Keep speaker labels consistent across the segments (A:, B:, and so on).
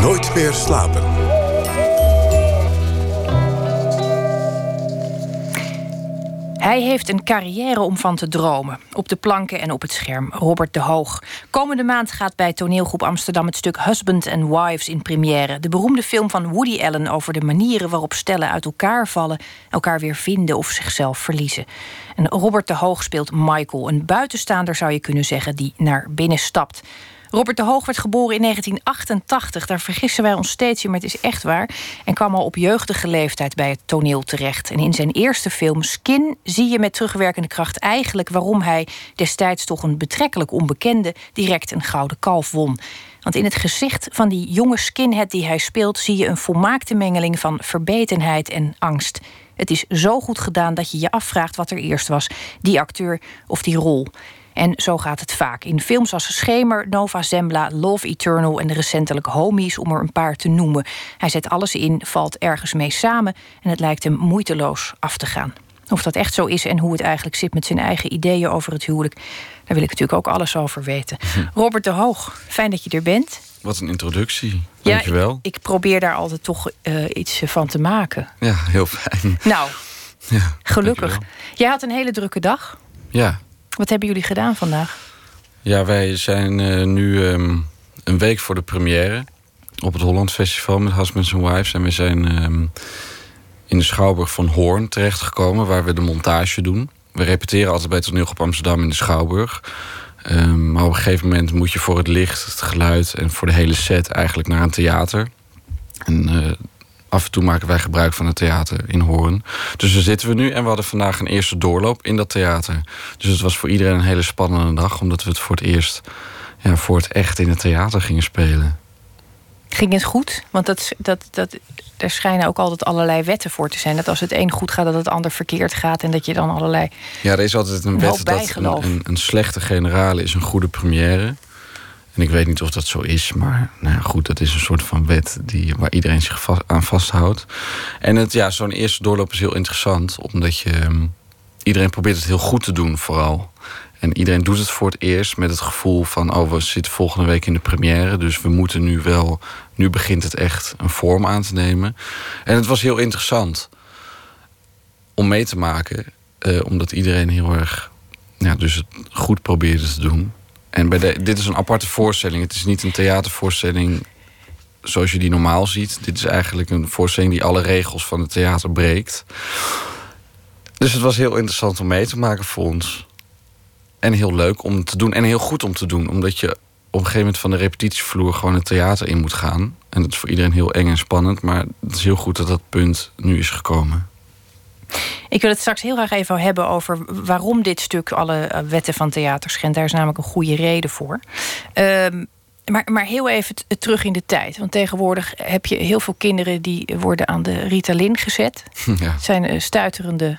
A: Nooit meer slapen.
B: Hij heeft een carrière om van te dromen. Op de planken en op het scherm. Robert de Hoog. Komende maand gaat bij toneelgroep Amsterdam het stuk Husband and Wives in première. De beroemde film van Woody Allen over de manieren waarop stellen uit elkaar vallen, elkaar weer vinden of zichzelf verliezen. En Robert de Hoog speelt Michael, een buitenstaander zou je kunnen zeggen, die naar binnen stapt. Robert de Hoog werd geboren in 1988. Daar vergissen wij ons steeds in, maar het is echt waar. En kwam al op jeugdige leeftijd bij het toneel terecht. En in zijn eerste film Skin zie je met terugwerkende kracht eigenlijk waarom hij destijds toch een betrekkelijk onbekende direct een gouden kalf won. Want in het gezicht van die jonge skinhead die hij speelt, zie je een volmaakte mengeling van verbetenheid en angst. Het is zo goed gedaan dat je je afvraagt wat er eerst was: die acteur of die rol. En zo gaat het vaak. In films als Schemer, Nova Zembla, Love Eternal en recentelijk Homies, om er een paar te noemen. Hij zet alles in, valt ergens mee samen en het lijkt hem moeiteloos af te gaan. Of dat echt zo is en hoe het eigenlijk zit met zijn eigen ideeën over het huwelijk, daar wil ik natuurlijk ook alles over weten. Hm. Robert de Hoog, fijn dat je er bent.
C: Wat een introductie. Dankjewel.
B: Ja, ik, ik probeer daar altijd toch uh, iets van te maken.
C: Ja, heel fijn.
B: Nou, ja, gelukkig. Jij had een hele drukke dag.
C: Ja.
B: Wat hebben jullie gedaan vandaag?
C: Ja, wij zijn uh, nu um, een week voor de première op het Holland Festival met Husbands and Wives. En we zijn um, in de Schouwburg van Hoorn terechtgekomen, waar we de montage doen. We repeteren altijd bij Toneelgroep Amsterdam in de Schouwburg. Um, maar op een gegeven moment moet je voor het licht, het geluid en voor de hele set eigenlijk naar een theater. En uh, af en toe maken wij gebruik van het theater in Hoorn. Dus daar zitten we nu en we hadden vandaag een eerste doorloop in dat theater. Dus het was voor iedereen een hele spannende dag, omdat we het voor het eerst ja, voor het echt in het theater gingen spelen.
B: Ging het goed? Want dat, dat, dat, er schijnen ook altijd allerlei wetten voor te zijn. Dat als het een goed gaat, dat het ander verkeerd gaat. En dat je dan allerlei.
C: Ja, er is altijd een wet dat een, een, een slechte generale is een goede première. En ik weet niet of dat zo is, maar nou ja, goed, dat is een soort van wet die, waar iedereen zich aan vasthoudt. En het, ja, zo'n eerste doorloop is heel interessant, omdat je. Ehm, iedereen probeert het heel goed te doen, vooral. En iedereen doet het voor het eerst met het gevoel van: oh, we zitten volgende week in de première, dus we moeten nu wel. Nu begint het echt een vorm aan te nemen. En het was heel interessant om mee te maken, eh, omdat iedereen heel erg. Ja, dus het goed probeerde te doen. En bij de, dit is een aparte voorstelling. Het is niet een theatervoorstelling zoals je die normaal ziet. Dit is eigenlijk een voorstelling die alle regels van het theater breekt. Dus het was heel interessant om mee te maken voor ons. En heel leuk om te doen. En heel goed om te doen. Omdat je op een gegeven moment van de repetitievloer gewoon het theater in moet gaan. En dat is voor iedereen heel eng en spannend. Maar het is heel goed dat dat punt nu is gekomen.
B: Ik wil het straks heel graag even hebben over waarom dit stuk alle eh, wetten van theater schendt. Daar is namelijk een goede reden voor. Um, maar, maar heel even terug in de tijd. Want tegenwoordig heb je heel veel kinderen die worden aan de Ritalin gezet. Ja. Het zijn uh, stuiterende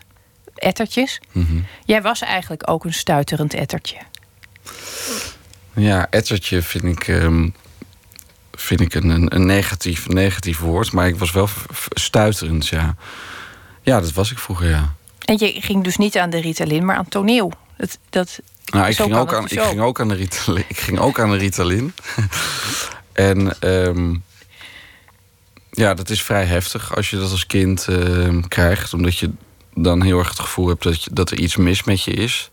B: ettertjes. Mm -hmm. Jij was eigenlijk ook een stuiterend ettertje.
C: Ja, ettertje vind ik, um, vind ik een, een negatief, negatief woord. Maar ik was wel stuiterend, ja. Ja, dat was ik vroeger, ja.
B: En je ging dus niet aan de Ritalin, maar aan toneel. Dat, dat,
C: nou, ik ging, ook aan, ik ging ook aan de Ritalin. Ik ging ook aan de Ritalin. en um, ja, dat is vrij heftig als je dat als kind uh, krijgt. Omdat je dan heel erg het gevoel hebt dat, je, dat er iets mis met je is.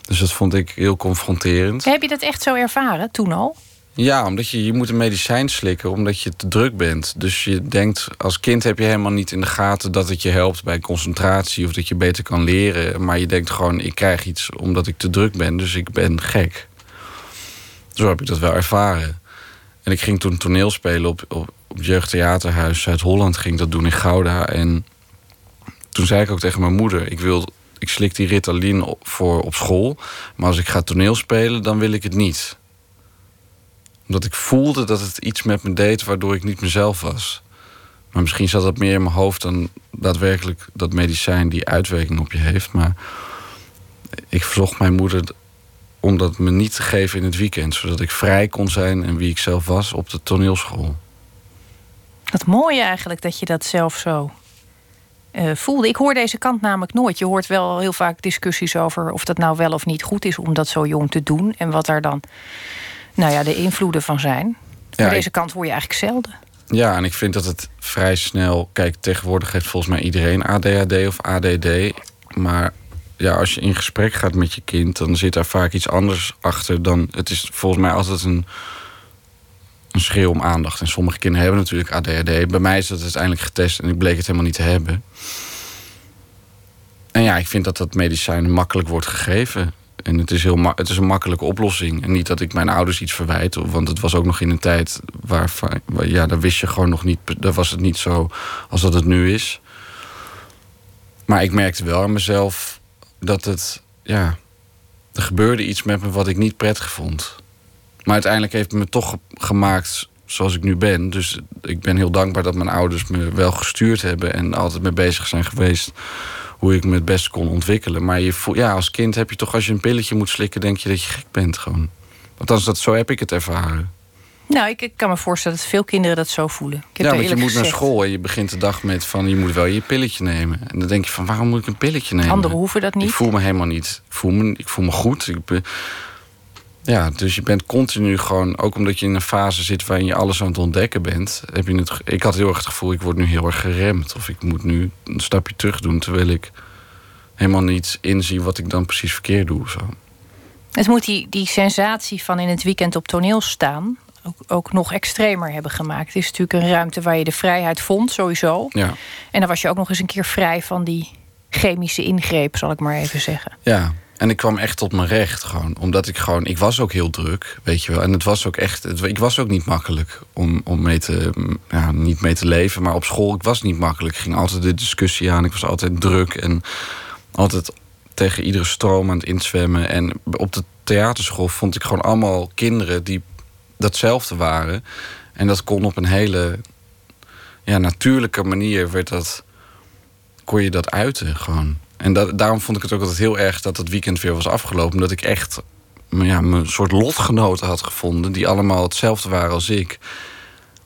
C: Dus dat vond ik heel confronterend.
B: Heb je dat echt zo ervaren toen al?
C: Ja, omdat je, je moet een medicijn slikken omdat je te druk bent. Dus je denkt, als kind heb je helemaal niet in de gaten dat het je helpt bij concentratie of dat je beter kan leren. Maar je denkt gewoon, ik krijg iets omdat ik te druk ben, dus ik ben gek. Zo heb ik dat wel ervaren. En ik ging toen toneel spelen op, op, Jeugdtheaterhuis Zuid-Holland, ging dat doen in Gouda. En toen zei ik ook tegen mijn moeder, ik wil ik slik die Ritalin voor op school. Maar als ik ga toneel spelen, dan wil ik het niet omdat ik voelde dat het iets met me deed waardoor ik niet mezelf was. Maar misschien zat dat meer in mijn hoofd dan daadwerkelijk dat medicijn die uitwerking op je heeft. Maar ik verzocht mijn moeder om dat me niet te geven in het weekend. Zodat ik vrij kon zijn en wie ik zelf was op de toneelschool.
B: Wat mooi eigenlijk dat je dat zelf zo uh, voelde. Ik hoor deze kant namelijk nooit. Je hoort wel heel vaak discussies over of dat nou wel of niet goed is om dat zo jong te doen. En wat daar dan nou ja, de invloeden van zijn. Ja, deze kant hoor je eigenlijk zelden.
C: Ja, en ik vind dat het vrij snel... Kijk, tegenwoordig heeft volgens mij iedereen ADHD of ADD. Maar ja, als je in gesprek gaat met je kind... dan zit daar vaak iets anders achter dan... Het is volgens mij altijd een, een schreeuw om aandacht. En sommige kinderen hebben natuurlijk ADHD. Bij mij is dat uiteindelijk getest en ik bleek het helemaal niet te hebben. En ja, ik vind dat dat medicijn makkelijk wordt gegeven. En het is, heel het is een makkelijke oplossing. En niet dat ik mijn ouders iets verwijt. Want het was ook nog in een tijd waar, ja, daar wist je gewoon nog niet. Daar was het niet zo als dat het nu is. Maar ik merkte wel aan mezelf dat het. Ja, er gebeurde iets met me wat ik niet prettig vond. Maar uiteindelijk heeft het me toch gemaakt zoals ik nu ben. Dus ik ben heel dankbaar dat mijn ouders me wel gestuurd hebben en altijd mee bezig zijn geweest hoe ik me het best kon ontwikkelen. Maar je voel, ja, als kind heb je toch, als je een pilletje moet slikken, denk je dat je gek bent gewoon. Althans, dat, zo heb ik het ervaren.
B: Nou, ik, ik, kan me voorstellen dat veel kinderen dat zo voelen. Ik
C: heb ja, want je moet naar school en je begint de dag met van je moet wel je pilletje nemen. En dan denk je van waarom moet ik een pilletje nemen?
B: Anderen hoeven dat niet.
C: Ik voel me helemaal niet. Ik voel me, ik voel me goed. Ik ben, ja, dus je bent continu gewoon, ook omdat je in een fase zit waarin je alles aan het ontdekken bent, heb je het. Ik had heel erg het gevoel, ik word nu heel erg geremd. Of ik moet nu een stapje terug doen, terwijl ik helemaal niet inzie wat ik dan precies verkeerd doe. Zo.
B: Het moet die, die sensatie van in het weekend op toneel staan ook, ook nog extremer hebben gemaakt. Het is natuurlijk een ruimte waar je de vrijheid vond, sowieso.
C: Ja.
B: En dan was je ook nog eens een keer vrij van die chemische ingreep, zal ik maar even zeggen.
C: Ja, en ik kwam echt tot mijn recht gewoon. Omdat ik gewoon, ik was ook heel druk, weet je wel. En het was ook echt, het, ik was ook niet makkelijk om, om mee te, ja, niet mee te leven. Maar op school, ik was niet makkelijk. Ik ging altijd de discussie aan. Ik was altijd druk en altijd tegen iedere stroom aan het inzwemmen. En op de theaterschool vond ik gewoon allemaal kinderen die datzelfde waren. En dat kon op een hele ja, natuurlijke manier werd dat, kon je dat uiten gewoon. En dat, daarom vond ik het ook altijd heel erg dat het weekend weer was afgelopen. Omdat ik echt ja, mijn soort lotgenoten had gevonden. Die allemaal hetzelfde waren als ik.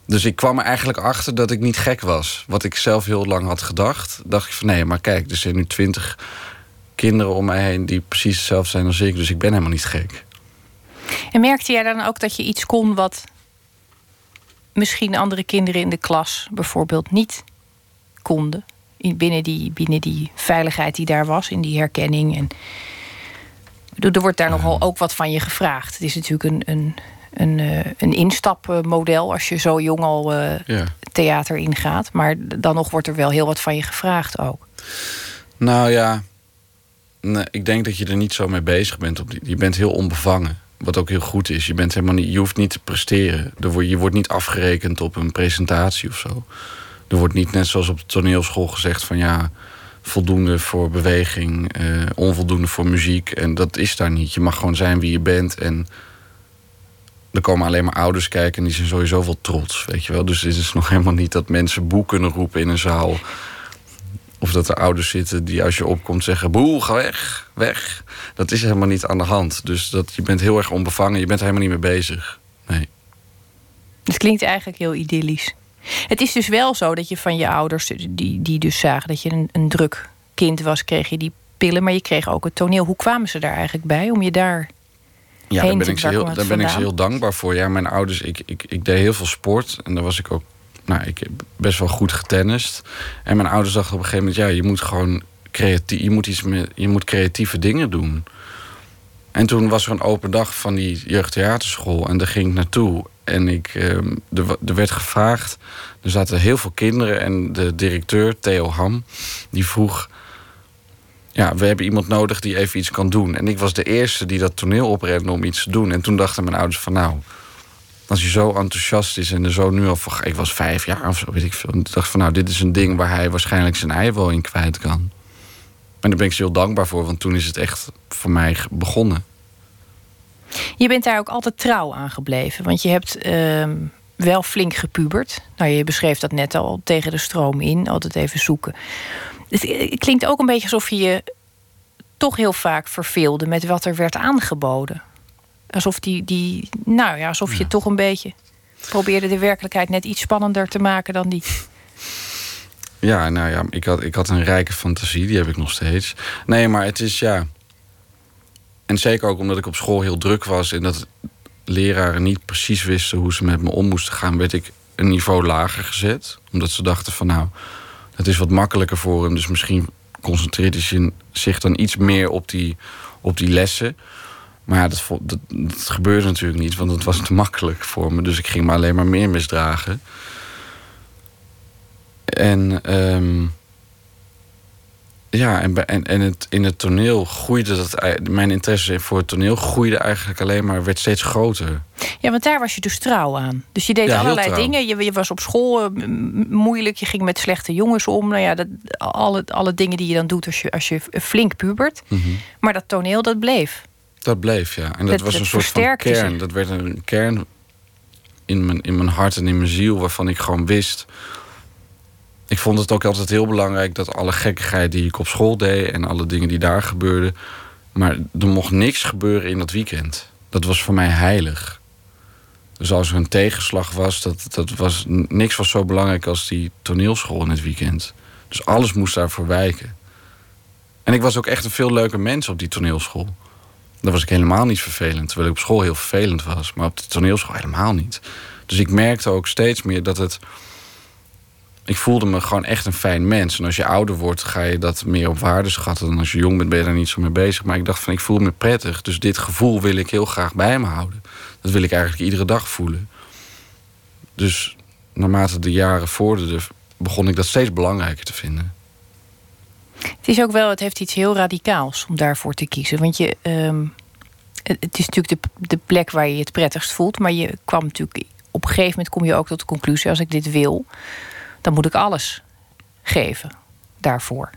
C: Dus ik kwam er eigenlijk achter dat ik niet gek was. Wat ik zelf heel lang had gedacht. Dacht ik van nee, maar kijk, er zijn nu twintig kinderen om mij heen die precies hetzelfde zijn als ik. Dus ik ben helemaal niet gek.
B: En merkte jij dan ook dat je iets kon wat misschien andere kinderen in de klas bijvoorbeeld niet konden? Binnen die, binnen die veiligheid die daar was, in die herkenning. En er wordt daar nogal ook wat van je gevraagd. Het is natuurlijk een, een, een, eh, een instapmodel als je zo jong al uh, ja. theater ingaat. Maar dan nog wordt er wel heel wat van je gevraagd ook.
C: Nou ja, nee, ik denk dat je er niet zo mee bezig bent. Je bent heel onbevangen. Wat ook heel goed is. Je, bent helemaal niet, je hoeft niet te presteren. Je wordt niet afgerekend op een presentatie of zo. Er wordt niet net zoals op de toneelschool gezegd van ja, voldoende voor beweging, eh, onvoldoende voor muziek. En dat is daar niet. Je mag gewoon zijn wie je bent. En er komen alleen maar ouders kijken en die zijn sowieso wel trots, weet je wel. Dus het is nog helemaal niet dat mensen boe kunnen roepen in een zaal. Of dat er ouders zitten die als je opkomt zeggen... boe, ga weg, weg. Dat is helemaal niet aan de hand. Dus dat, je bent heel erg onbevangen. Je bent er helemaal niet mee bezig. Nee.
B: Het klinkt eigenlijk heel idyllisch. Het is dus wel zo dat je van je ouders, die, die dus zagen dat je een, een druk kind was, kreeg je die pillen, maar je kreeg ook het toneel. Hoe kwamen ze daar eigenlijk bij om je daar.
C: Ja, daar ben, ik ze, heel, daar ben ik ze heel dankbaar voor. Ja, mijn ouders, ik, ik, ik deed heel veel sport en daar was ik ook nou, ik heb best wel goed getennist. En mijn ouders dachten op een gegeven moment: ja, je moet gewoon creatief, je moet iets met, je moet creatieve dingen doen. En toen was er een open dag van die jeugdtheaterschool en daar ging ik naartoe. En ik, ehm, er, werd gevraagd, er zaten heel veel kinderen en de directeur, Theo Ham, die vroeg... Ja, we hebben iemand nodig die even iets kan doen. En ik was de eerste die dat toneel oprende om iets te doen. En toen dachten mijn ouders van nou, als hij zo enthousiast is en er zo nu al... Ik was vijf jaar of zo, weet ik veel. En dacht van nou, dit is een ding waar hij waarschijnlijk zijn ei wel in kwijt kan. En daar ben ik ze heel dankbaar voor, want toen is het echt voor mij begonnen.
B: Je bent daar ook altijd trouw aan gebleven. Want je hebt uh, wel flink gepubert. Nou, je beschreef dat net al tegen de stroom in. Altijd even zoeken. Het klinkt ook een beetje alsof je je toch heel vaak verveelde met wat er werd aangeboden. Alsof die, die nou ja, alsof je toch een beetje probeerde de werkelijkheid net iets spannender te maken dan die.
C: Ja, nou ja, ik had, ik had een rijke fantasie, die heb ik nog steeds. Nee, maar het is ja. En zeker ook omdat ik op school heel druk was en dat leraren niet precies wisten hoe ze met me om moesten gaan, werd ik een niveau lager gezet. Omdat ze dachten van nou, het is wat makkelijker voor hem. Dus misschien concentreert hij zich dan iets meer op die, op die lessen. Maar ja, dat, dat, dat gebeurde natuurlijk niet, want het was te makkelijk voor me. Dus ik ging me alleen maar meer misdragen. En um, ja, en, en, en het, in het toneel groeide dat. Mijn interesse voor het toneel groeide eigenlijk alleen maar, werd steeds groter.
B: Ja, want daar was je dus trouw aan. Dus je deed allerlei dingen. Je, je, was op school eh, moeilijk, je ging met slechte jongens om. Nou ja, dat, alle, alle dingen die je dan doet als je, als je flink pubert. Mhm. Maar dat toneel, dat bleef.
C: Dat bleef, ja. En dat, was een soort van kern. Dat werd een kern in mijn, in mijn hart en in mijn ziel, waarvan ik gewoon wist ik vond het ook altijd heel belangrijk dat alle gekkigheid die ik op school deed en alle dingen die daar gebeurden. Maar er mocht niks gebeuren in dat weekend. Dat was voor mij heilig. Dus als er een tegenslag was, dat, dat was, niks was zo belangrijk als die toneelschool in het weekend. Dus alles moest daarvoor wijken. En ik was ook echt een veel leuker mens op die toneelschool. Daar was ik helemaal niet vervelend. Terwijl ik op school heel vervelend was. Maar op de toneelschool helemaal niet. Dus ik merkte ook steeds meer dat het ik voelde me gewoon echt een fijn mens. En als je ouder wordt, ga je dat meer op waarde schatten. Dan als je jong bent, ben je daar niet zo mee bezig. Maar ik dacht van, ik voel me prettig. Dus dit gevoel wil ik heel graag bij me houden. Dat wil ik eigenlijk iedere dag voelen. Dus naarmate de jaren vorderden, begon ik dat steeds belangrijker te vinden.
B: Het is ook wel, het heeft iets heel radicaals om daarvoor te kiezen. Want je, ehm, het is natuurlijk de, de plek waar je je het prettigst voelt. Maar je kwam natuurlijk, op een gegeven moment kom je ook tot de conclusie: als ik dit wil, dan moet ik alles geven daarvoor.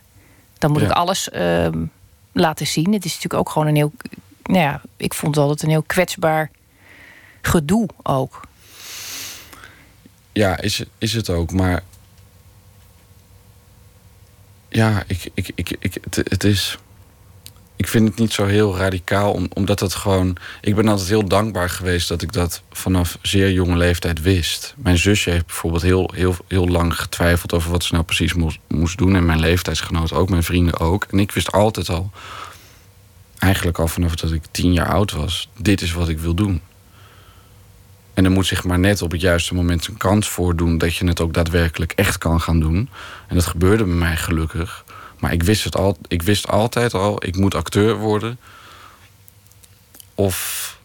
B: Dan moet ik alles ehm, laten zien. Het is natuurlijk ook gewoon een heel. Nou ja, ik vond het altijd een heel kwetsbaar gedoe ook.
C: Ja, is, is het ook. Maar. Ja, ik, ik, ik, ik, het, het is ik vind het niet zo heel radicaal, omdat het gewoon. Ik ben altijd heel dankbaar geweest dat ik dat vanaf zeer jonge leeftijd wist. Mijn zusje heeft bijvoorbeeld heel, heel, heel lang getwijfeld over wat ze nou precies moest, moest doen. En mijn leeftijdsgenoten ook, mijn vrienden ook. En ik wist altijd al, eigenlijk al vanaf dat ik tien jaar oud was, dit is wat ik wil doen. En er moet zich maar net op het juiste moment een kans voordoen dat je het ook daadwerkelijk echt kan gaan doen. En dat gebeurde bij mij gelukkig. Maar ik wist, het al, ik wist altijd al, ik moet acteur worden. Of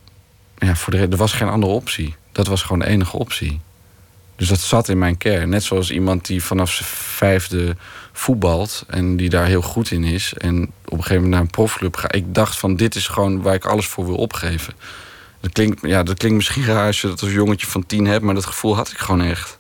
C: ja, voor de, er was geen andere optie. Dat was gewoon de enige optie. Dus dat zat in mijn kern. Net zoals iemand die vanaf zijn vijfde voetbalt en die daar heel goed in is. En op een gegeven moment naar een profclub gaat. Ik dacht van dit is gewoon waar ik alles voor wil opgeven. Dat klinkt, ja, dat klinkt misschien raar als je dat als jongetje van tien hebt, maar dat gevoel had ik gewoon echt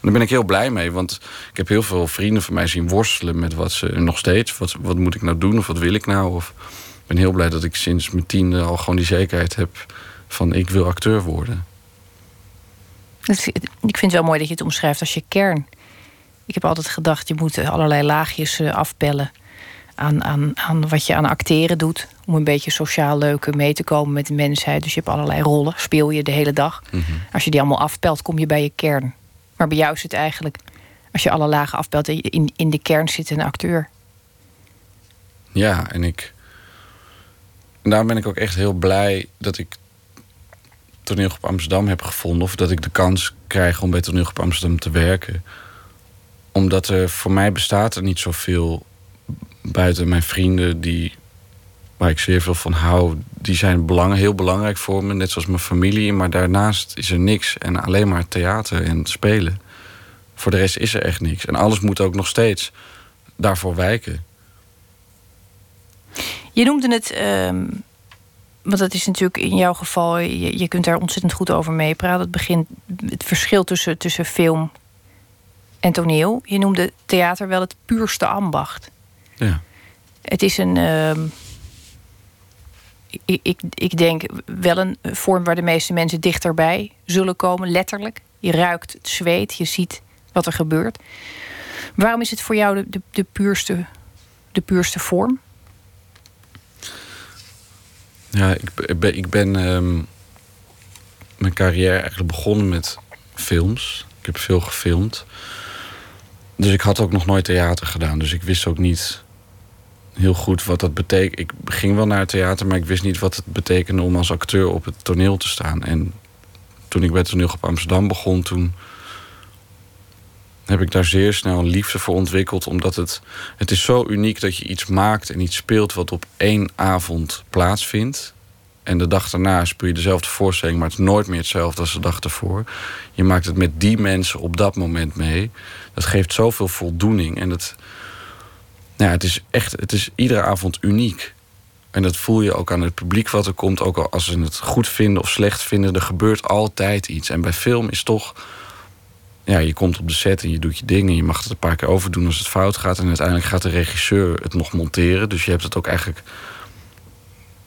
C: daar ben ik heel blij mee, want ik heb heel veel vrienden van mij zien worstelen met wat ze nog steeds. Wat, wat moet ik nou doen of wat wil ik nou? Of, ik ben heel blij dat ik sinds mijn tiende al gewoon die zekerheid heb van ik wil acteur worden.
B: Ik vind het wel mooi dat je het omschrijft als je kern. Ik heb altijd gedacht, je moet allerlei laagjes eh, afbellen aan, aan, aan wat je aan acteren doet. Om een beetje sociaal leuk mee te komen met de mensheid. Dus je hebt allerlei rollen, speel je de hele dag. Mhm. Als je die allemaal afpelt, kom je bij je kern. Maar bij jou het eigenlijk, als je alle lagen afbelt, in, in de kern zit een acteur.
C: Ja, en ik. En daarom ben ik ook echt heel blij dat ik toneelgroep Amsterdam heb gevonden. Of dat ik de kans krijg om bij toneelgroep Amsterdam te werken. Omdat er voor mij bestaat er niet zoveel buiten mijn vrienden die waar ik zeer veel van hou, die zijn belang, heel belangrijk voor me. Net zoals mijn familie. Maar daarnaast is er niks. En alleen maar theater en spelen. Voor de rest is er echt niks. En alles moet ook nog steeds daarvoor wijken.
B: Je noemde het, ehm, want dat is natuurlijk in jouw geval, je, je kunt daar ontzettend goed over meepraten. Het begint het verschil tussen, tussen film en toneel. Je noemde theater wel het puurste ambacht.
C: Ja.
B: Het is een. Ehm, ik, ik, ik denk wel een vorm waar de meeste mensen dichterbij zullen komen, letterlijk. Je ruikt het zweet, je ziet wat er gebeurt. Waarom is het voor jou de, de, puurste, de puurste vorm?
C: Ja, ik, ben, ik ben ehm, mijn carrière eigenlijk begonnen met films. Ik heb veel gefilmd. Dus ik had ook nog nooit theater gedaan. Dus ik wist ook niet heel goed wat dat betekent. Ik ging wel naar het theater, maar ik wist niet wat het betekende om als acteur op het toneel te staan. En toen ik bij het toneel op Amsterdam begon, toen heb ik daar zeer snel een liefde voor ontwikkeld. Omdat het, het is zo uniek dat je iets maakt en iets speelt wat op één avond plaatsvindt. En de dag daarna speel je dezelfde voorstelling, maar het is nooit meer hetzelfde als de dag ervoor. Je maakt het met die mensen op dat moment mee. Dat geeft zoveel voldoening. En het, nou, het is echt, het is iedere avond uniek. En dat voel je ook aan het publiek wat er komt. Ook als ze het goed vinden of slecht vinden, er gebeurt altijd iets. En bij film is toch ja, je komt op de set en je doet je dingen. Je mag het een paar keer overdoen als het fout gaat. En uiteindelijk gaat de regisseur het nog monteren. Dus je hebt het ook eigenlijk.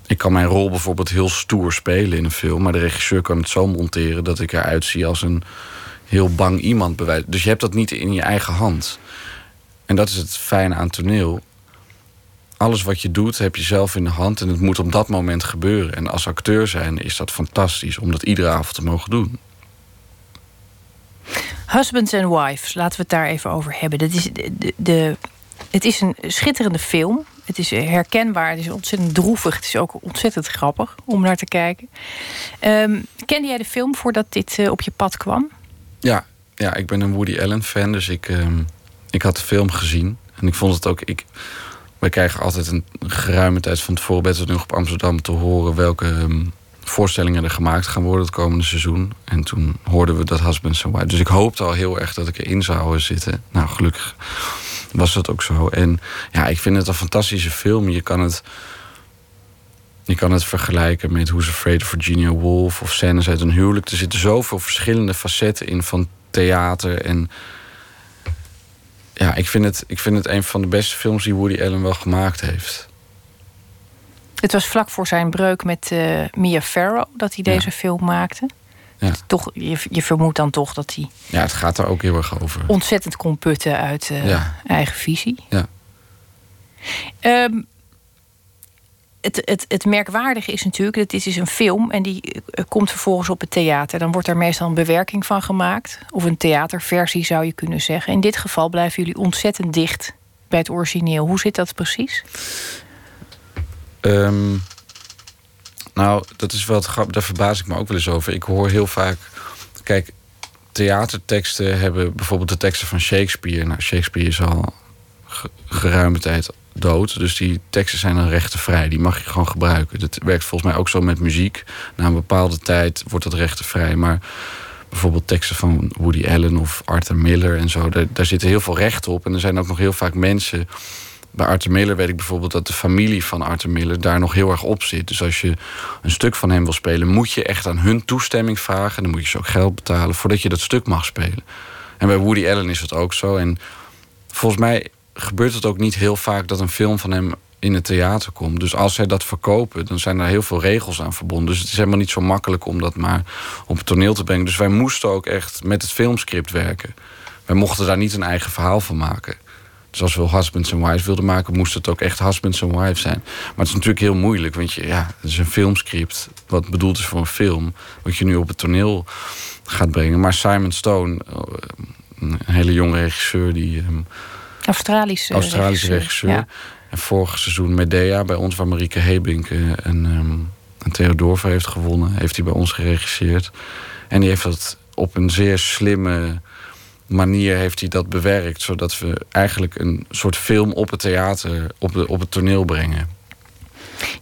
C: Ik kan mijn rol bijvoorbeeld heel stoer spelen in een film. Maar de regisseur kan het zo monteren dat ik eruit zie als een heel bang iemand. Bewijs. Dus je hebt dat niet in je eigen hand. En dat is het fijne aan toneel. Alles wat je doet, heb je zelf in de hand. En het moet op dat moment gebeuren. En als acteur zijn is dat fantastisch om dat iedere avond te mogen doen.
B: Husbands and Wives, laten we het daar even over hebben. Dat is de, de, het is een schitterende film. Het is herkenbaar, het is ontzettend droevig. Het is ook ontzettend grappig om naar te kijken. Um, kende jij de film voordat dit uh, op je pad kwam?
C: Ja, ja, ik ben een Woody Allen fan, dus ik, um, ik had de film gezien. En ik vond het ook. Ik, wij krijgen altijd een geruime tijd van tevoren bij nog op Amsterdam te horen welke um, voorstellingen er gemaakt gaan worden het komende seizoen. En toen hoorden we dat Husbands and Wives. Dus ik hoopte al heel erg dat ik erin zou zitten. Nou, gelukkig was dat ook zo. En ja, ik vind het een fantastische film. Je kan het, je kan het vergelijken met Who's Afraid of Virginia Woolf of Scènes uit een huwelijk. Er zitten zoveel verschillende facetten in van theater. En ja, ik vind het, ik vind het een van de beste films die Woody Allen wel gemaakt heeft.
B: Het was vlak voor zijn breuk met uh, Mia Farrow dat hij deze film maakte. Ja. Toch, je, je vermoedt dan toch dat hij.
C: Ja, het gaat er ook heel erg over.
B: Ontzettend kon putten uit uh, eigen visie.
C: Ja.
B: Um, het, het, het merkwaardige is natuurlijk dat dit is een film en die uh, komt vervolgens op het theater. Dan wordt er meestal een bewerking van gemaakt. Of een theaterversie zou je kunnen zeggen. In dit geval blijven jullie ontzettend dicht bij het origineel. Hoe zit dat precies?
C: Um, nou, dat is wel het grap. Daar verbaas ik me ook wel eens over. Ik hoor heel vaak. Kijk, theaterteksten hebben bijvoorbeeld de teksten van Shakespeare. Nou, Shakespeare is al geruime tijd dood. Dus die teksten zijn dan rechtenvrij. Die mag je gewoon gebruiken. Dat werkt volgens mij ook zo met muziek. Na een bepaalde tijd wordt dat rechtenvrij. Maar bijvoorbeeld teksten van Woody Allen of Arthur Miller en zo. Daar, zitten heel veel rechten op. En er zijn ook nog heel vaak mensen bij Arthur Miller weet ik bijvoorbeeld dat de familie van Arthur Miller daar nog heel erg op zit. Dus als je een stuk van hem wil spelen, moet je echt aan hun toestemming vragen. Dan moet je ze ook geld betalen voordat je dat stuk mag spelen. En bij Woody Allen is het ook zo. En volgens mij gebeurt het ook niet heel vaak dat een film van hem in het theater komt. Dus als zij dat verkopen, dan zijn er heel veel regels aan verbonden. Dus het is helemaal niet zo makkelijk om dat maar op het toneel te brengen. Dus wij moesten ook echt met het filmscript werken. Wij mochten daar niet een eigen verhaal van maken. Dus als we Husbands and Wives wilden maken, moest het ook echt Husbands and Wives zijn. Maar het is natuurlijk heel moeilijk, want je, ja, het is een filmscript. Wat bedoeld is voor een film, wat je nu op het toneel gaat brengen. Maar Simon Stone, eh, een hele jonge regisseur, die. Ehm,
B: Australische,
C: Australische regisseur. En vorig seizoen Medea bij ons, waar Marieke Hebink een, um, een Theodorve heeft gewonnen, heeft hij bij ons geregisseerd. En die heeft dat op een zeer slimme manier heeft hij dat bewerkt. Zodat we eigenlijk een soort film op het theater, op, de, op het toneel brengen.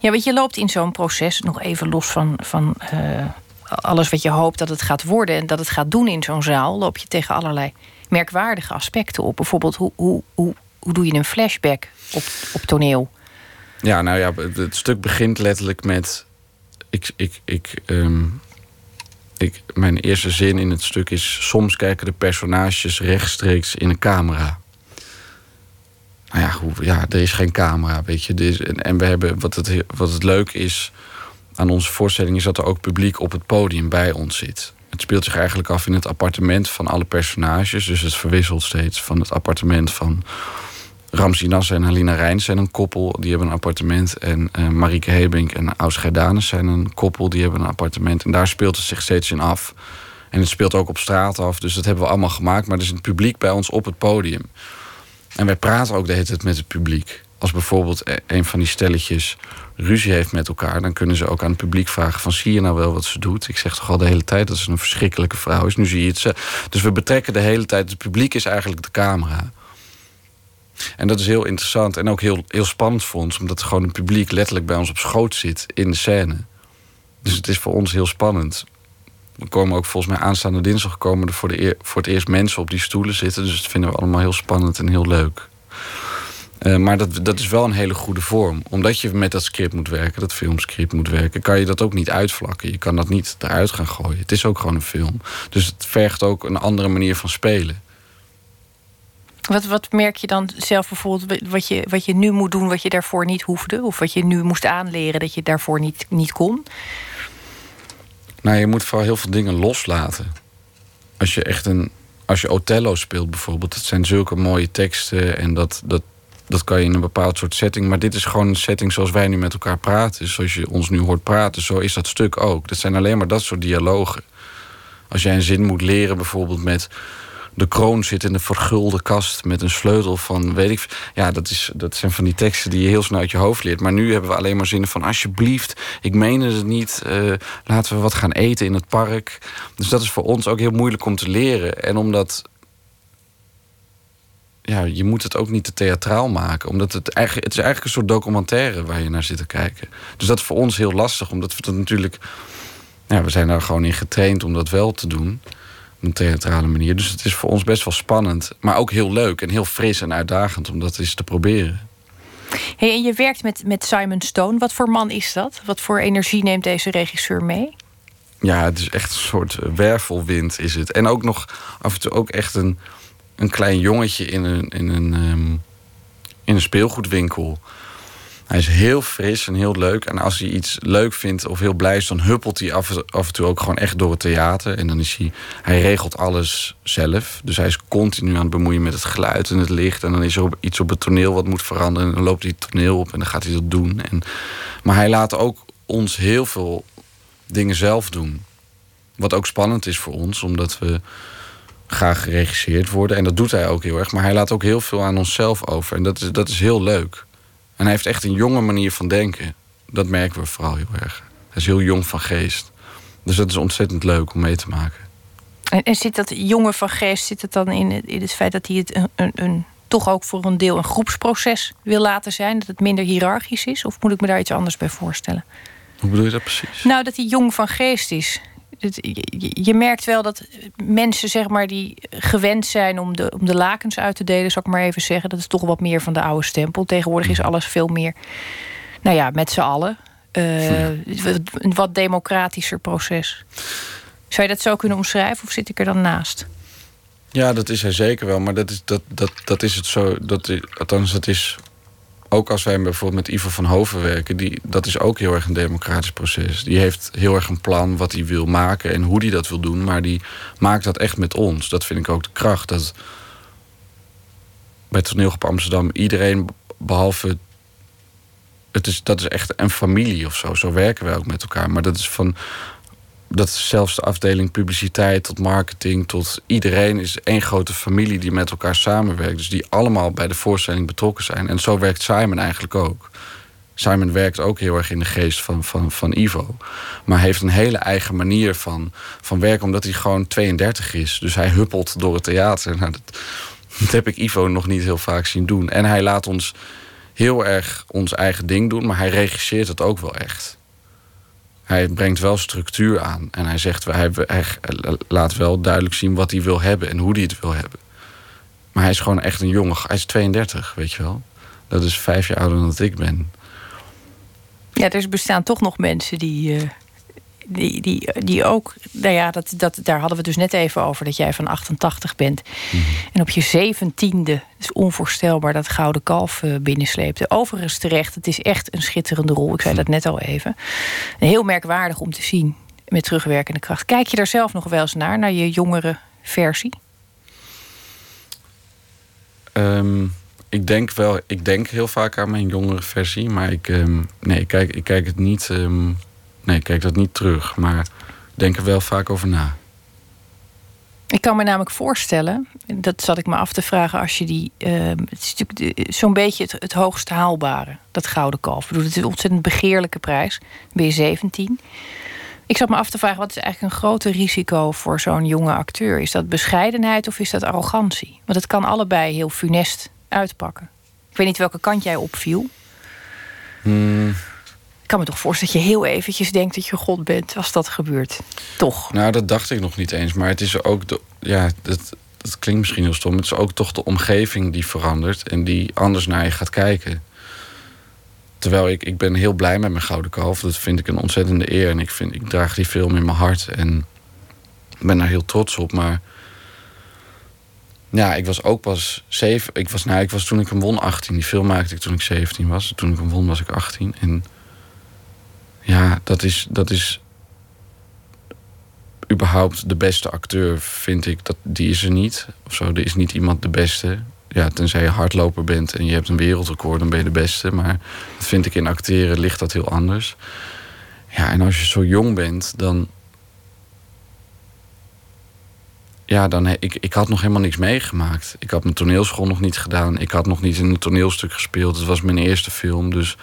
B: Ja, want je loopt in zo'n proces, nog even los van, van uh, alles wat je hoopt dat het gaat worden en dat het gaat doen in zo'n zaal, loop je tegen allerlei merkwaardige aspecten op. Bijvoorbeeld, hoe, hoe, hoe, hoe doe je een flashback op, op toneel?
C: Ja, nou ja, het stuk begint letterlijk met. Ik, ik, ik, um, ik, mijn eerste zin in het stuk is: soms kijken de personages rechtstreeks in een camera. Nou ja, hoe, ja er is geen camera, weet je. Is, en, en, we hebben, wat het, wat het leuk is aan onze voorstelling, is dat er ook publiek op het podium bij ons zit. Het speelt zich eigenlijk af in het appartement van alle personages. Dus het verwisselt steeds van het appartement van Ramsi Nasser en Halina Rijns zijn een koppel, die hebben een appartement. En uh, Marieke Hebink en Aus Danes zijn een koppel, die hebben een appartement. En daar speelt het zich steeds in af. En het speelt ook op straat af, dus dat hebben we allemaal gemaakt. Maar er is het publiek bij ons op het podium. En wij praten ook de hele tijd met het publiek. Als bijvoorbeeld e- een van die stelletjes ruzie heeft met elkaar, dan kunnen ze ook aan het publiek vragen: van zie je nou wel wat ze doet? Ik zeg toch al de hele tijd dat ze een verschrikkelijke vrouw is. Nu zie je het ze. Dus we betrekken de hele tijd. Het publiek is eigenlijk de camera. En dat is heel interessant en ook heel, heel spannend voor ons, omdat gewoon het publiek letterlijk bij ons op schoot zit in de scène. Dus het is voor ons heel spannend. Er komen ook volgens mij aanstaande dinsdag komen er voor, de voor het eerst mensen op die stoelen zitten. Dus dat vinden we allemaal heel spannend en heel leuk. Uh, maar dat, dat is wel een hele goede vorm. Omdat je met dat script moet werken, dat filmscript moet werken, kan je dat ook niet uitvlakken. Je kan dat niet eruit gaan gooien. Het is ook gewoon een film. Dus het vergt ook een andere manier van spelen.
B: Wat, wat merk je dan zelf bijvoorbeeld wat je, wat je nu moet doen, wat je daarvoor niet hoefde? Of wat je nu moest aanleren dat je daarvoor niet, niet kon?
C: Nou, je moet vooral heel veel dingen loslaten. Als je echt een. Als je Othello speelt bijvoorbeeld, dat zijn zulke mooie teksten en dat, dat, dat kan je in een bepaald soort setting. Maar dit is gewoon een setting zoals wij nu met elkaar praten. Zoals je ons nu hoort praten, zo is dat stuk ook. Dat zijn alleen maar dat soort dialogen. Als jij een zin moet leren, bijvoorbeeld met de kroon zit in de vergulde kast met een sleutel van weet ik. Ja, dat, is, dat zijn van die teksten die je heel snel uit je hoofd leert. Maar nu hebben we alleen maar zinnen van alsjeblieft, ik meen het niet. Uh, laten we wat gaan eten in het park. Dus dat is voor ons ook heel moeilijk om te leren. En omdat ja, je moet het ook niet te theatraal maken. Omdat het eigenlijk, het is eigenlijk een soort documentaire waar je naar zit te kijken. Dus dat is voor ons heel lastig, omdat we dat natuurlijk. Ja, we zijn daar gewoon in getraind om dat wel te doen een theatrale manier. Dus het is voor ons best wel spannend. Maar ook heel leuk en heel fris en uitdagend om dat eens te proberen.
B: Hey, en je werkt met, met Simon Stone. Wat voor man is dat? Wat voor energie neemt deze regisseur mee?
C: Ja, het is echt een soort wervelwind is het. En ook nog af en toe ook echt een, een klein jongetje in een, in een, um, in een speelgoedwinkel. Hij is heel fris en heel leuk. En als hij iets leuk vindt of heel blij is, dan huppelt hij af, af en toe ook gewoon echt door het theater. En dan is hij, hij regelt alles zelf. Dus hij is continu aan het bemoeien met het geluid en het licht. En dan is er iets op het toneel wat moet veranderen. En dan loopt hij het toneel op en dan gaat hij dat doen. En, maar hij laat ook ons heel veel dingen zelf doen. Wat ook spannend is voor ons, omdat we graag geregisseerd worden. En dat doet hij ook heel erg. Maar hij laat ook heel veel aan onszelf over. En dat is, dat is heel leuk. En hij heeft echt een jonge manier van denken. Dat merken we vooral heel erg. Hij is heel jong van geest. Dus dat is ontzettend leuk om mee te maken.
B: En, en zit dat jonge van geest, zit het dan in het, in het feit dat hij het een, een, een, toch ook voor een deel een groepsproces wil laten zijn? Dat het minder hiërarchisch is? Of moet ik me daar iets anders bij voorstellen?
C: Hoe bedoel je dat precies?
B: Nou, dat hij jong van geest is je merkt wel dat mensen zeg maar, die gewend zijn om de, om de lakens uit te delen, zou ik maar even zeggen. Dat is toch wat meer van de oude stempel. Tegenwoordig is mhm. alles veel meer, nou ja, met z'n allen. Uh, een wat democratischer proces. Zou je dat zo kunnen omschrijven of zit ik er dan naast?
C: Ja, dat is hij zeker wel. Maar dat is, dat, dat, dat is het zo. Dat, althans, dat is ook als wij bijvoorbeeld met Ivo van Hoven werken, die, dat is ook heel erg een democratisch proces. Die heeft heel erg een plan wat hij wil maken en hoe hij dat wil doen, maar die maakt dat echt met ons. Dat vind ik ook de kracht. Dat bij op Amsterdam iedereen behalve. Het is, dat is echt een familie of zo. Zo werken wij ook met elkaar. Maar dat is van dat zelfs de afdeling publiciteit tot marketing tot iedereen is één grote familie die met elkaar samenwerkt. Dus die allemaal bij de voorstelling betrokken zijn. En zo werkt Simon eigenlijk ook. Simon werkt ook heel erg in de geest van, van, van Ivo. Maar heeft een hele eigen manier van, van werken, omdat hij gewoon 32 is. Dus hij huppelt door het theater. Nou, dat, dat heb ik Ivo nog niet heel vaak zien doen. En hij laat ons heel erg ons eigen ding doen, maar hij regisseert het ook wel echt hij brengt wel structuur aan. En hij zegt, hij, hij laat wel duidelijk zien wat hij wil hebben en hoe hij het wil hebben. Maar hij is gewoon echt een jongen. Hij is 32, weet je wel. Dat is vijf jaar ouder dan ik ben.
B: Ja, er bestaan toch nog mensen die, uh, die, die, die ook, nou ja, dat, dat, daar hadden we dus net even over dat jij van 88 bent. Mhm. En op je zeventiende, is onvoorstelbaar, dat gouden kalf uh, binnensleepte. Overigens terecht, het is echt een schitterende rol. Ik zei dat net al even. heel merkwaardig om te zien met terugwerkende kracht. Kijk je daar zelf nog wel eens naar, naar je jongere versie?
C: Ehm, ik denk wel, ik denk heel vaak aan mijn jongere versie, maar ik, um, nee, ik kijk, ik kijk het niet. Um, Nee, ik kijk dat niet terug, maar denk er wel vaak over na.
B: Ik kan me namelijk voorstellen, dat zat ik me af te vragen als je die. Uh, het is natuurlijk zo'n beetje het, het hoogst haalbare, dat Gouden Kalf. Ik bedoel, het is een ontzettend begeerlijke prijs. Dan ben je 17. Ik zat me af te vragen, wat is eigenlijk een groter risico voor zo'n jonge acteur? Is dat bescheidenheid of is dat arrogantie? Want het kan allebei heel funest uitpakken. Ik weet niet welke kant jij opviel.
C: Hmm.
B: Kan me toch voorstellen dat je heel eventjes denkt dat je God bent als dat gebeurt. Toch?
C: Nou, dat dacht ik nog niet eens. Maar het is ook. Ja, dat, klinkt misschien heel stom. Het is ook toch de omgeving die verandert en die anders naar je gaat kijken. Terwijl ik, ik ben heel blij met mijn gouden kalf. Dat vind ik een ontzettende eer. En ik, vind, ik draag die film in mijn hart. En ben daar heel trots op. Maar ja, ik was ook pas zeven. Ik was, nou, ik was toen ik hem won 18. Die film maakte ik toen ik 17 was. Toen ik hem won was ik 18. En ja, dat is, dat is überhaupt de beste acteur, vind ik. Dat, die is er niet. Of zo, er is niet iemand de beste ja, tenzij je hardloper bent en je hebt een wereldrecord, dan ben je de beste. Maar dat vind ik in acteren ligt dat heel anders. Ja, en als je zo jong bent, dan. Ja, dan ik, ik had nog helemaal niks meegemaakt. Ik had mijn toneelschool nog niet gedaan. Ik had nog niet in een toneelstuk gespeeld. Het was mijn eerste film. Dus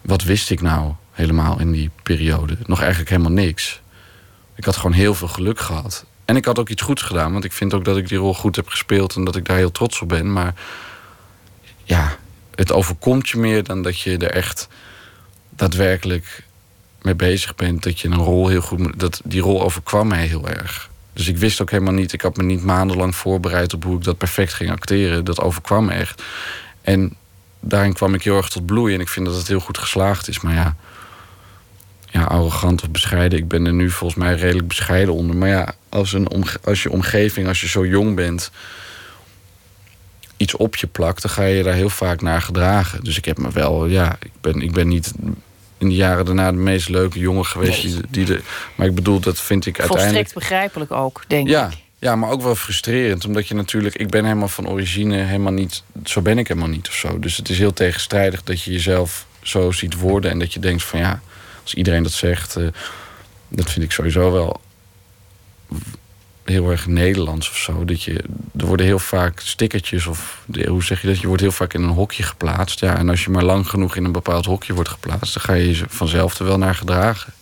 C: wat wist ik nou helemaal in die periode? Nog eigenlijk helemaal niks. Ik had gewoon heel veel geluk gehad. En ik had ook iets goeds gedaan, want ik vind ook dat ik die rol goed heb gespeeld en dat ik daar heel trots op ben. Maar ja, het overkomt je meer dan dat je er echt daadwerkelijk mee bezig bent. Dat je een rol heel goed. Dat, die rol overkwam mij heel erg. Dus ik wist ook helemaal niet. Ik had me niet maandenlang voorbereid op hoe ik dat perfect ging acteren. Dat overkwam me echt. En daarin kwam ik heel erg tot bloei. En ik vind dat het heel goed geslaagd is. Maar ja, ja, arrogant of bescheiden. Ik ben er nu volgens mij redelijk bescheiden onder. Maar ja, als, een als je omgeving, als je zo jong bent, iets op je plakt, dan ga je daar heel vaak naar gedragen. Dus ik heb me wel, ja, ik ben, ik ben niet in de jaren daarna de meest leuke jongen geweest. Die, die de, maar ik bedoel, dat vind ik uiteindelijk.
B: Volstrekt begrijpelijk ook, denk
C: ja,
B: ik.
C: Ja, maar ook wel frustrerend. Omdat je natuurlijk, ik ben helemaal van origine helemaal niet. Zo ben ik helemaal niet of zo. Dus het is heel tegenstrijdig dat je jezelf zo ziet worden. En dat je denkt van ja, iedereen dat zegt, uh, dat vind ik sowieso wel heel erg Nederlands of zo. Dat je, er worden heel vaak stickertjes of hoe zeg je dat? Je wordt heel vaak in een hokje geplaatst. Ja, en als je maar lang genoeg in een bepaald hokje wordt geplaatst, dan ga je je vanzelf er wel naar gedragen.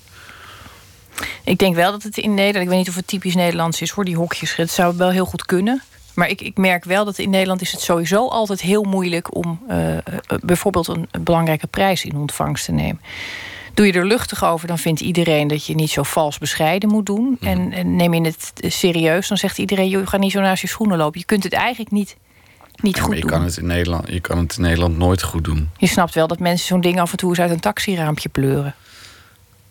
B: Ik denk wel dat het in Nederland, ik weet niet of het typisch Nederlands is voor die hokjes. Het zou wel heel goed kunnen. Maar ik, ik merk wel dat in Nederland is het sowieso altijd heel moeilijk om uh, bijvoorbeeld een, een belangrijke prijs in ontvangst te nemen. Doe je er luchtig over, dan vindt iedereen dat je niet zo vals bescheiden moet doen. Mhm. En, en, neem je het serieus, dan zegt iedereen: je gaat niet zo naast je schoenen lopen. Je kunt het eigenlijk niet, niet goed
C: je
B: doen.
C: Kan het in Nederland, je kan het in Nederland nooit goed doen.
B: Je snapt wel dat mensen zo'n ding af en toe eens uit een taxiraampje pleuren.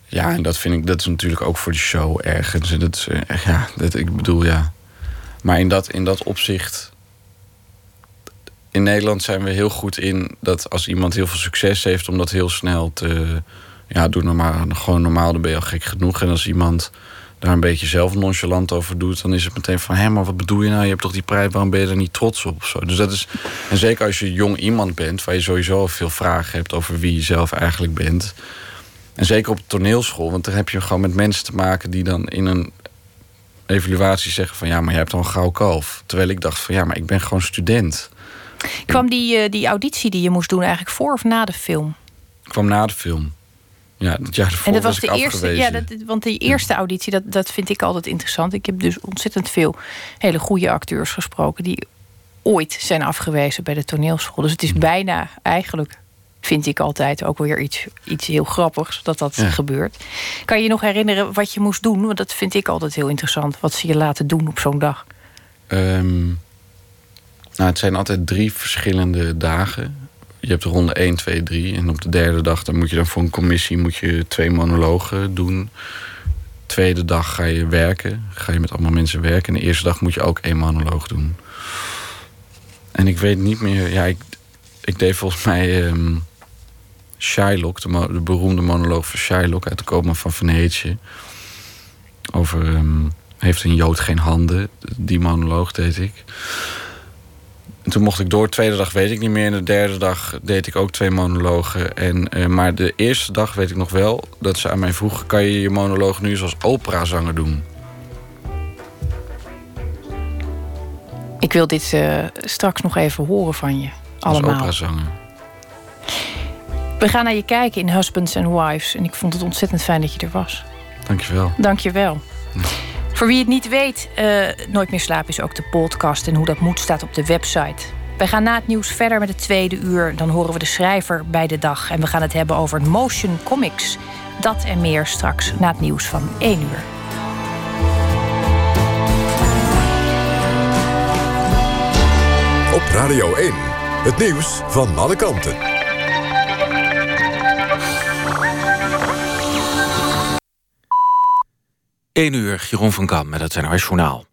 C: Ja, en dat vind ik, dat is natuurlijk ook voor de show ergens. Dat is, eh, ja, dat, ik bedoel, ja. Maar in dat, in dat opzicht. In Nederland zijn we heel goed in dat als iemand heel veel succes heeft, om dat heel snel te ja, doe normaal, gewoon normaal, dan ben je al gek genoeg. En als iemand daar een beetje zelf nonchalant over doet, dan is het meteen van: hé, maar wat bedoel je nou? Je hebt toch die prijs, waarom ben je er niet trots op? Zo. Dus dat is, en zeker als je jong iemand bent, waar je sowieso veel vragen hebt over wie je zelf eigenlijk bent. En zeker op de toneelschool, want daar heb je gewoon met mensen te maken die dan in een evaluatie zeggen van ja, maar je hebt al een gauw kalf. Terwijl ik dacht van ja, maar ik ben gewoon student.
B: Kwam die, eh, die auditie die je moest doen eigenlijk voor of na de film?
C: kwam na de film. Ja, jaar ervoor en dat was, de
B: eerste, ja, dat, want die eerste auditie, dat, dat vind ik altijd interessant. Ik heb dus ontzettend veel hele goede acteurs gesproken die ooit zijn afgewezen bij de toneelschool. Dus het is bijna eigenlijk, vind ik altijd, ook weer iets, iets heel grappigs dat dat gebeurt. Kan je je nog herinneren wat je moest doen? Want dat vind ik altijd heel interessant, wat ze je laten doen op zo'n dag.
C: Um, nou, het zijn altijd drie verschillende dagen je hebt ronde 1, 2, 3. En op de derde dag dan moet je dan voor een commissie moet je twee monologen doen. Tweede dag ga je werken. Ga je met allemaal mensen werken. En de eerste dag moet je ook één monoloog doen. En ik weet niet meer. Ja, ik, ik deed volgens mij um, Shylock, de, de, beroemde monoloog van Shylock uit de Koopman van Venetië. Over um, heeft een Jood geen handen. Die monoloog deed ik. En toen mocht ik door. De tweede dag weet ik niet meer. En de derde dag deed ik ook twee monologen. En, uh, maar de eerste dag weet ik nog wel dat ze aan mij vroegen: kan je je monoloog nu eens als operazanger doen?
B: Ik wil dit uh, straks nog even horen van je. Allemaal.
C: Als zanger.
B: We gaan naar je kijken in Husbands and Wives. En ik vond het ontzettend fijn dat je er was.
C: Dankjewel.
B: Dankjewel. Voor wie het niet weet, uh, Nooit meer slapen is ook de podcast. En hoe dat moet staat op de website. Wij gaan na het nieuws verder met het tweede uur. Dan horen we de schrijver bij de dag. En we gaan het hebben over motion comics. Dat en meer straks na het nieuws van 1 uur.
A: Op Radio 1, het nieuws van alle kanten.
D: Eén uur, Jeroen van Kam met het NRS Journaal.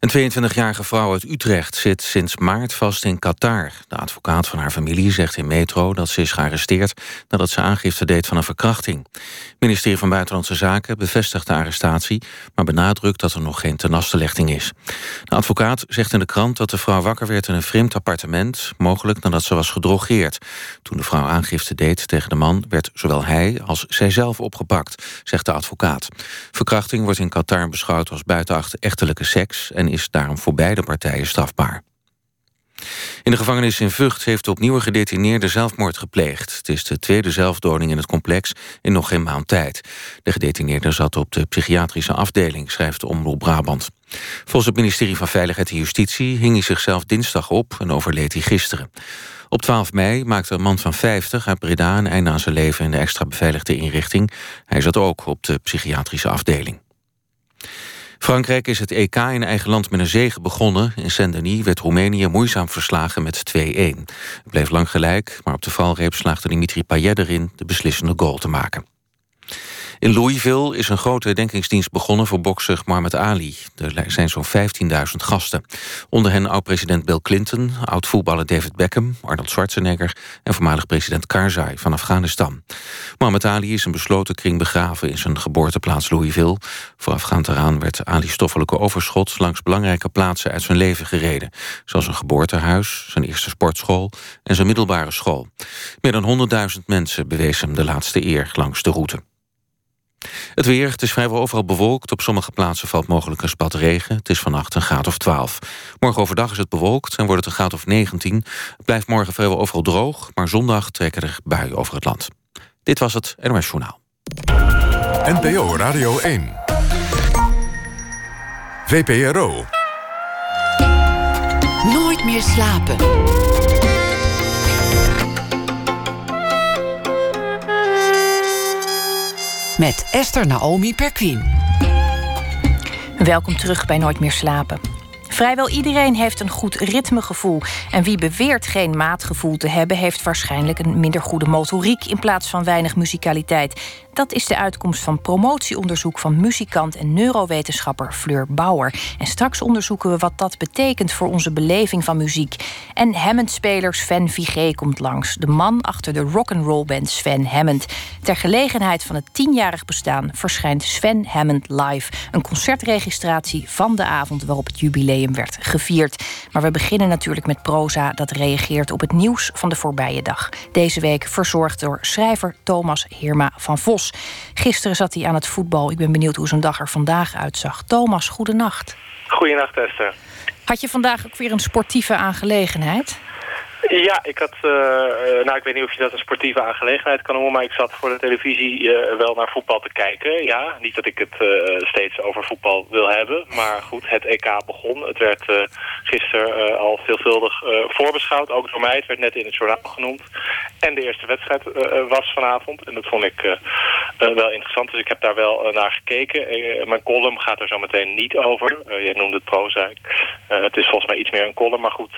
D: Een 22-jarige vrouw uit Utrecht zit sinds maart vast in Qatar. De advocaat van haar familie zegt in Metro dat ze is gearresteerd... nadat ze aangifte deed van een verkrachting. Het ministerie van Buitenlandse Zaken bevestigt de arrestatie... maar benadrukt dat er nog geen tenastenlichting is. De advocaat zegt in de krant dat de vrouw wakker werd in een vreemd appartement... mogelijk nadat ze was gedrogeerd. Toen de vrouw aangifte deed tegen de man... werd zowel hij als zijzelf opgepakt, zegt de advocaat. Verkrachting wordt in Qatar beschouwd als buitenechtelijke seks... en is daarom voor beide partijen strafbaar. In de gevangenis in Vught heeft opnieuw gedetineerde zelfmoord gepleegd. Het is de tweede zelfdoding in het complex in nog geen maand tijd. De gedetineerde zat op de psychiatrische afdeling, schrijft de Omroep Brabant. Volgens het ministerie van Veiligheid en Justitie hing hij zichzelf dinsdag op en overleed hij gisteren. Op 12 mei maakte een man van 50 uit Breda een einde aan zijn leven in de extra beveiligde inrichting. Hij zat ook op de psychiatrische afdeling. Frankrijk is het EK in eigen land met een zege begonnen. In Saint-Denis werd Roemenië moeizaam verslagen met 2-1. Het bleef lang gelijk, maar op de valreep slaagde Dimitri Payet erin... de beslissende goal te maken. In Louisville is een grote herdenkingsdienst begonnen voor bokser Muhammad Ali. Er zijn zo'n 15.000 gasten. Onder hen oud-president Bill Clinton, oud-voetballer David Beckham... Arnold Schwarzenegger en voormalig president Karzai van Afghanistan. Muhammad Ali is een besloten kring begraven in zijn geboorteplaats Louisville. Voorafgaand eraan werd Ali's stoffelijke overschot... langs belangrijke plaatsen uit zijn leven gereden. Zoals een geboortehuis, zijn eerste sportschool en zijn middelbare school. Meer dan 100.000 mensen bewezen hem de laatste eer langs de route. Het weer, het is vrijwel overal bewolkt. Op sommige plaatsen valt mogelijk een spat regen. Het is vannacht een graad of 12. Morgen overdag is het bewolkt en wordt het een graad of 19. Het blijft morgen vrijwel overal droog... maar zondag trekken er buien over het land. Dit was het NOS Journaal.
A: NPO Radio 1. VPRO.
E: Nooit meer slapen. Met Esther Naomi Perquin.
B: Welkom terug bij Nooit meer slapen. Vrijwel iedereen heeft een goed ritmegevoel. En wie beweert geen maatgevoel te hebben, heeft waarschijnlijk een minder goede motoriek in plaats van weinig muzikaliteit. Dat is de uitkomst van promotieonderzoek van muzikant en neurowetenschapper Fleur Bauer. En straks onderzoeken we wat dat betekent voor onze beleving van muziek. En Hammond-speler Sven Vigé komt langs. De man achter de rock'n'roll band Sven Hammond. Ter gelegenheid van het tienjarig bestaan verschijnt Sven Hammond Live. Een concertregistratie van de avond waarop het jubileum werd gevierd. Maar we beginnen natuurlijk met proza dat reageert op het nieuws van de voorbije dag. Deze week verzorgd door schrijver Thomas Heerma van Vos. Gisteren zat hij aan het voetbal. Ik ben benieuwd hoe zijn dag er vandaag uitzag. Thomas, goedenacht.
F: Goedenacht, Esther.
B: Had je vandaag ook weer een sportieve aangelegenheid?
F: Ja, ik had, uh, nou ik weet niet of je dat een sportieve aangelegenheid kan noemen, maar ik zat voor de televisie uh, wel naar voetbal te kijken. Ja, niet dat ik het steeds over voetbal wil hebben, maar goed, het EK begon. Het werd gisteren al veelvuldig voorbeschouwd, ook door mij. Het werd net in het journaal genoemd. En de eerste wedstrijd was vanavond en dat vond ik wel interessant, dus ik heb daar wel naar gekeken. mijn column gaat er zo meteen niet over. je noemde het proza. het is volgens mij iets meer een column, maar goed...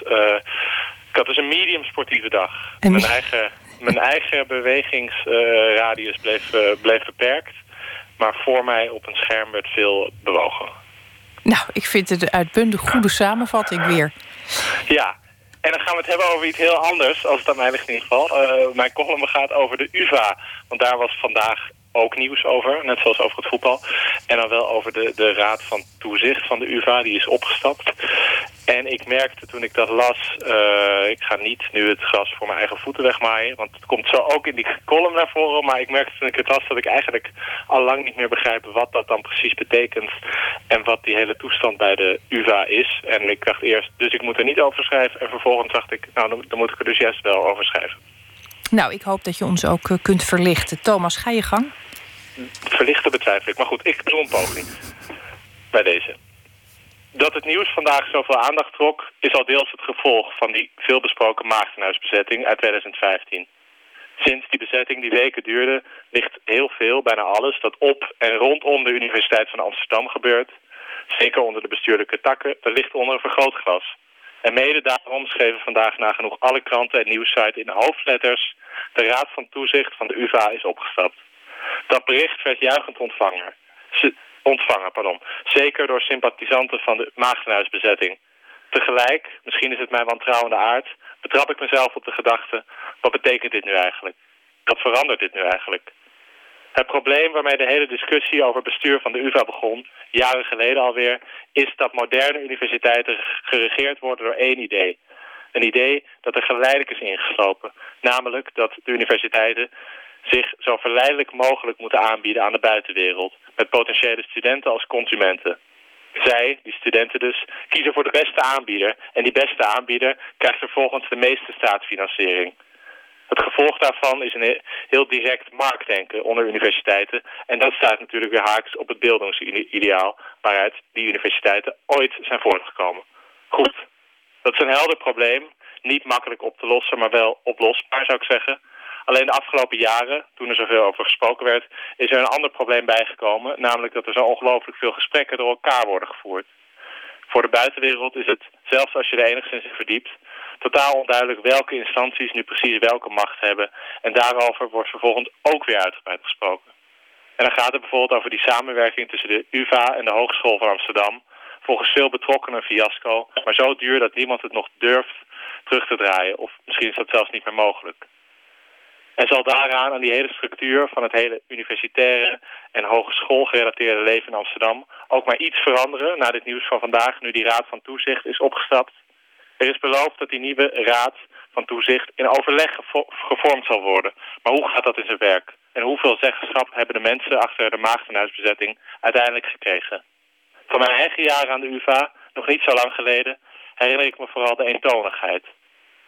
F: Ik had dus een medium sportieve dag. Mijn eigen, mijn eigen bewegingsradius bleef, uh, bleef beperkt. Maar voor mij op een scherm werd veel bewogen.
B: Nou, ik vind het een uitbundig goede samenvatting weer.
F: Ja, en dan gaan we het hebben over iets heel anders, als het aan mij ligt in ieder geval. Uh, mijn column gaat over de UvA. Want daar was vandaag ook nieuws over, net zoals over het voetbal. En dan wel over de, de raad van toezicht van de UvA, die is opgestapt. En ik merkte toen ik dat las, uh, ik ga niet nu het gras voor mijn eigen voeten wegmaaien, want het komt zo ook in die column naar voren, maar ik merkte toen ik het las dat ik eigenlijk al lang niet meer begrijp wat dat dan precies betekent en wat die hele toestand bij de UvA is. En ik dacht eerst, dus ik moet er niet over schrijven en vervolgens dacht ik, nou dan moet ik er dus juist wel over schrijven.
B: Nou, ik hoop dat je ons ook uh, kunt verlichten. Thomas, ga je gang.
F: Verlichten betwijfel ik, maar goed, ik doe een poging bij deze. Dat het nieuws vandaag zoveel aandacht trok... is al deels het gevolg van die veelbesproken Maagdenhuisbezetting uit 2015. Sinds die bezetting die weken duurde... ligt heel veel, bijna alles, dat op en rondom de Universiteit van Amsterdam gebeurt... zeker onder de bestuurlijke takken, dat ligt onder een vergrootglas. En mede daarom schreven vandaag nagenoeg alle kranten en nieuwsites in hoofdletters... de Raad van Toezicht van de UvA is opgestapt. Dat bericht werd juichend ontvangen ontvangen. Pardon. Zeker door sympathisanten van de Maagdenhuisbezetting. Tegelijk, misschien is het mijn wantrouwende aard, betrap ik mezelf op de gedachte, wat betekent dit nu eigenlijk? Wat verandert dit nu eigenlijk? Het probleem waarmee de hele discussie over bestuur van de UvA begon, jaren geleden alweer, is dat moderne universiteiten geregeerd worden door één idee. Een idee dat er geleidelijk is ingeslopen. Namelijk dat de universiteiten zich zo verleidelijk mogelijk moeten aanbieden aan de buitenwereld met potentiële studenten als consumenten. Zij, die studenten dus, kiezen voor de beste aanbieder. En die beste aanbieder krijgt vervolgens de meeste staatsfinanciering. Het gevolg daarvan is een heel direct marktdenken onder universiteiten. En dat staat natuurlijk weer haaks op het beeldingsideaal waaruit die universiteiten ooit zijn voortgekomen. Goed, dat is een helder probleem. Niet makkelijk op te lossen, maar wel oplosbaar zou ik zeggen. Alleen de afgelopen jaren, toen er zoveel over gesproken werd, is er een ander probleem bijgekomen. Namelijk dat er zo ongelooflijk veel gesprekken door elkaar worden gevoerd. Voor de buitenwereld is het, zelfs als je er enigszins in verdiept, totaal onduidelijk welke instanties nu precies welke macht hebben. En daarover wordt vervolgens ook weer uitgebreid gesproken. En dan gaat het bijvoorbeeld over die samenwerking tussen de UvA en de Hogeschool van Amsterdam. Volgens veel betrokkenen een fiasco, maar zo duur dat niemand het nog durft terug te draaien. Of misschien is dat zelfs niet meer mogelijk. En zal daaraan, aan die hele structuur van het hele universitaire en hogeschoolgerelateerde leven in Amsterdam, ook maar iets veranderen na dit nieuws van vandaag, nu die Raad van Toezicht is opgestapt. Er is beloofd dat die nieuwe Raad van Toezicht in overleg gevormd zal worden. Maar hoe gaat dat in zijn werk? En hoeveel zeggenschap hebben de mensen achter de Maagdenhuisbezetting uiteindelijk gekregen? Van mijn eigen jaren aan de UvA, nog niet zo lang geleden, herinner ik me vooral de eentonigheid.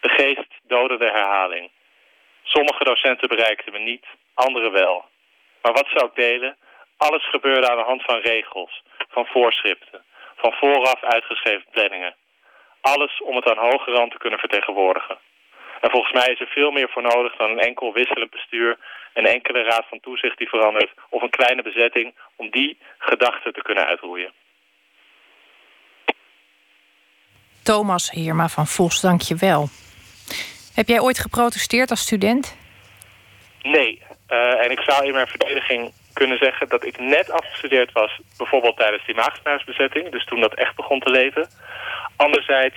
F: De geest dode de herhaling. Sommige docenten bereikten me niet, andere wel. Maar wat zou ik delen? Alles gebeurde aan de hand van regels, van voorschriften, van vooraf uitgeschreven planningen. Alles om het aan hoge rand te kunnen vertegenwoordigen. En volgens mij is er veel meer voor nodig dan een enkel wisselend bestuur... een enkele raad van toezicht die verandert... of een kleine bezetting om die gedachten te kunnen uitroeien.
B: Thomas Heerma van Vos, dank je wel. Heb jij ooit geprotesteerd als student?
F: Nee. Uh, en ik zou in mijn verdediging kunnen zeggen dat ik net afgestudeerd was... bijvoorbeeld tijdens die Maagdenhuisbezetting. Dus toen dat echt begon te leven. Anderzijds,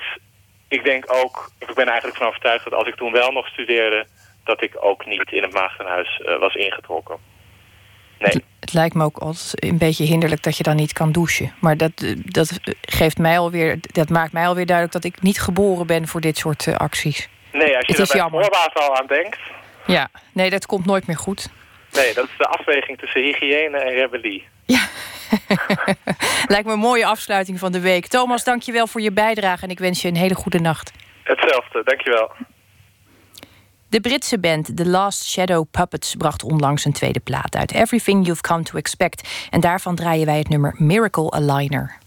F: ik denk ook... ik ben eigenlijk van overtuigd dat als ik toen wel nog studeerde... dat ik ook niet in het Maagdenhuis uh, was ingetrokken. Nee.
B: Het, het, lijkt me ook altijd een beetje hinderlijk dat je dan niet kan douchen. Maar dat, dat, geeft mij alweer, dat maakt mij alweer duidelijk dat ik niet geboren ben voor dit soort uh, acties.
F: Nee, als je er bij voorbaat al aan denkt...
B: Ja, nee, dat komt nooit meer goed.
F: Nee, dat is de afweging tussen hygiëne en rebellie.
B: Ja, lijkt me een mooie afsluiting van de week. Thomas, dank je wel voor je bijdrage en ik wens je een hele goede nacht.
F: Hetzelfde, dank je wel.
B: De Britse band The Last Shadow Puppets bracht onlangs een tweede plaat uit. Everything You've Come to Expect. En daarvan draaien wij het nummer Miracle Aligner.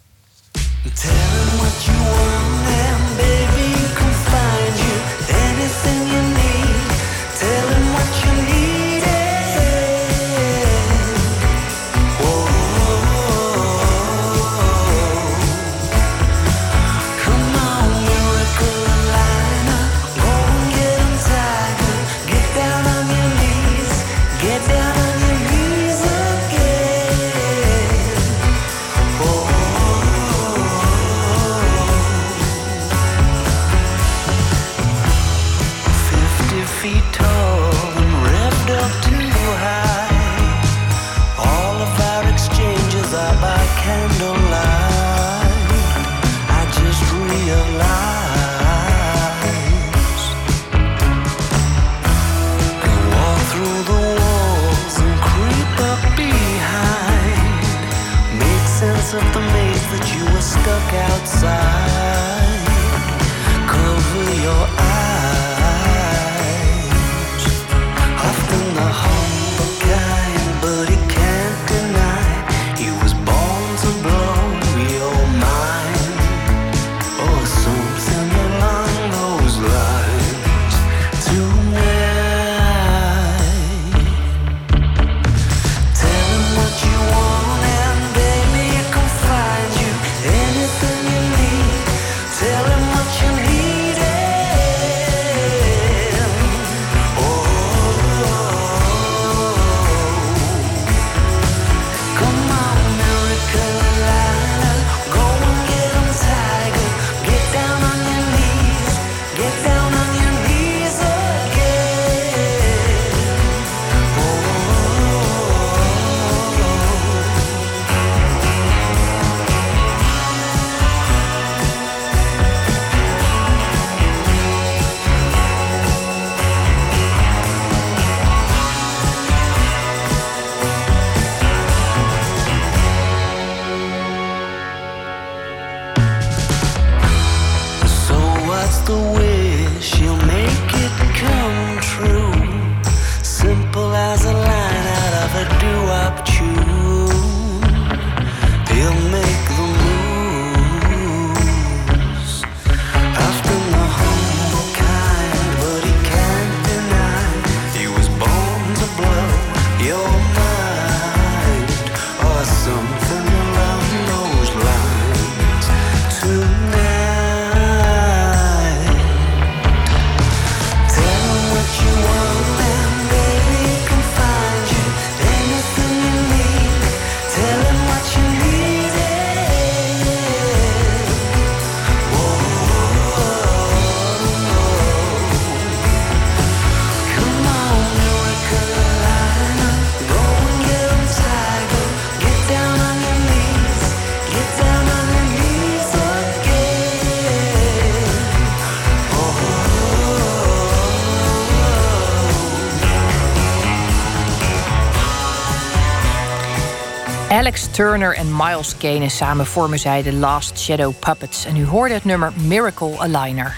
B: Alex Turner en Miles Kane samen vormen zij de Last Shadow Puppets. En u hoorde het nummer Miracle Aligner.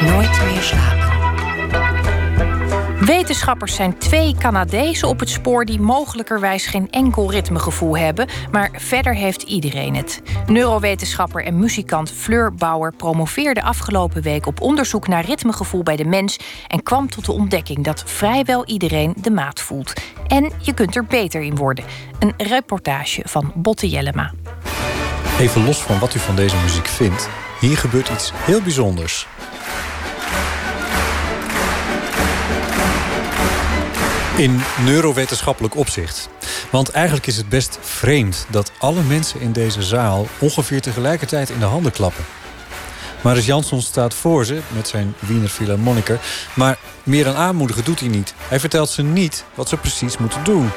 B: Nooit meer slapen. Wetenschappers zijn twee Canadezen op het spoor die mogelijkerwijs geen enkel ritmegevoel hebben, maar verder heeft iedereen het. Neurowetenschapper en muzikant Fleur Bauer promoveerde afgelopen week op onderzoek naar ritmegevoel bij de mens en kwam tot de ontdekking dat vrijwel iedereen de maat voelt. En je kunt er beter in worden. Een reportage van Botte Jellema.
G: Even los van wat u van deze muziek vindt, hier gebeurt iets heel bijzonders. In neurowetenschappelijk opzicht. Want eigenlijk is het best vreemd dat alle mensen in deze zaal ongeveer tegelijkertijd in de handen klappen. Maris Jansson staat voor ze met zijn Wiener Philharmoniker. Maar meer dan aanmoedigen doet hij niet. Hij vertelt ze niet wat ze precies moeten doen.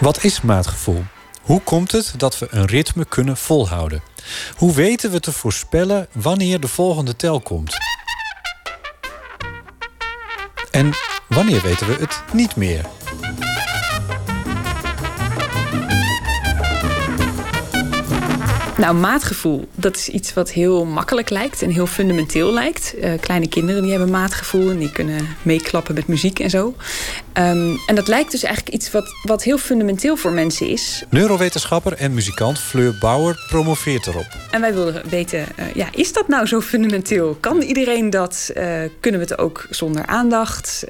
G: Wat is maatgevoel? Hoe komt het dat we een ritme kunnen volhouden? Hoe weten we te voorspellen wanneer de volgende tel komt? En wanneer weten we het niet meer?
H: Nou, maatgevoel, dat is iets wat heel makkelijk lijkt en heel fundamenteel lijkt. Uh, kleine kinderen die hebben maatgevoel en die kunnen meeklappen met muziek en zo. Um, en dat lijkt dus eigenlijk iets wat, wat heel fundamenteel voor mensen is.
G: Neurowetenschapper en muzikant Fleur Bauer promoveert erop.
H: En wij wilden weten, uh, ja, is dat nou zo fundamenteel? Kan iedereen dat? Uh, kunnen we het ook zonder aandacht?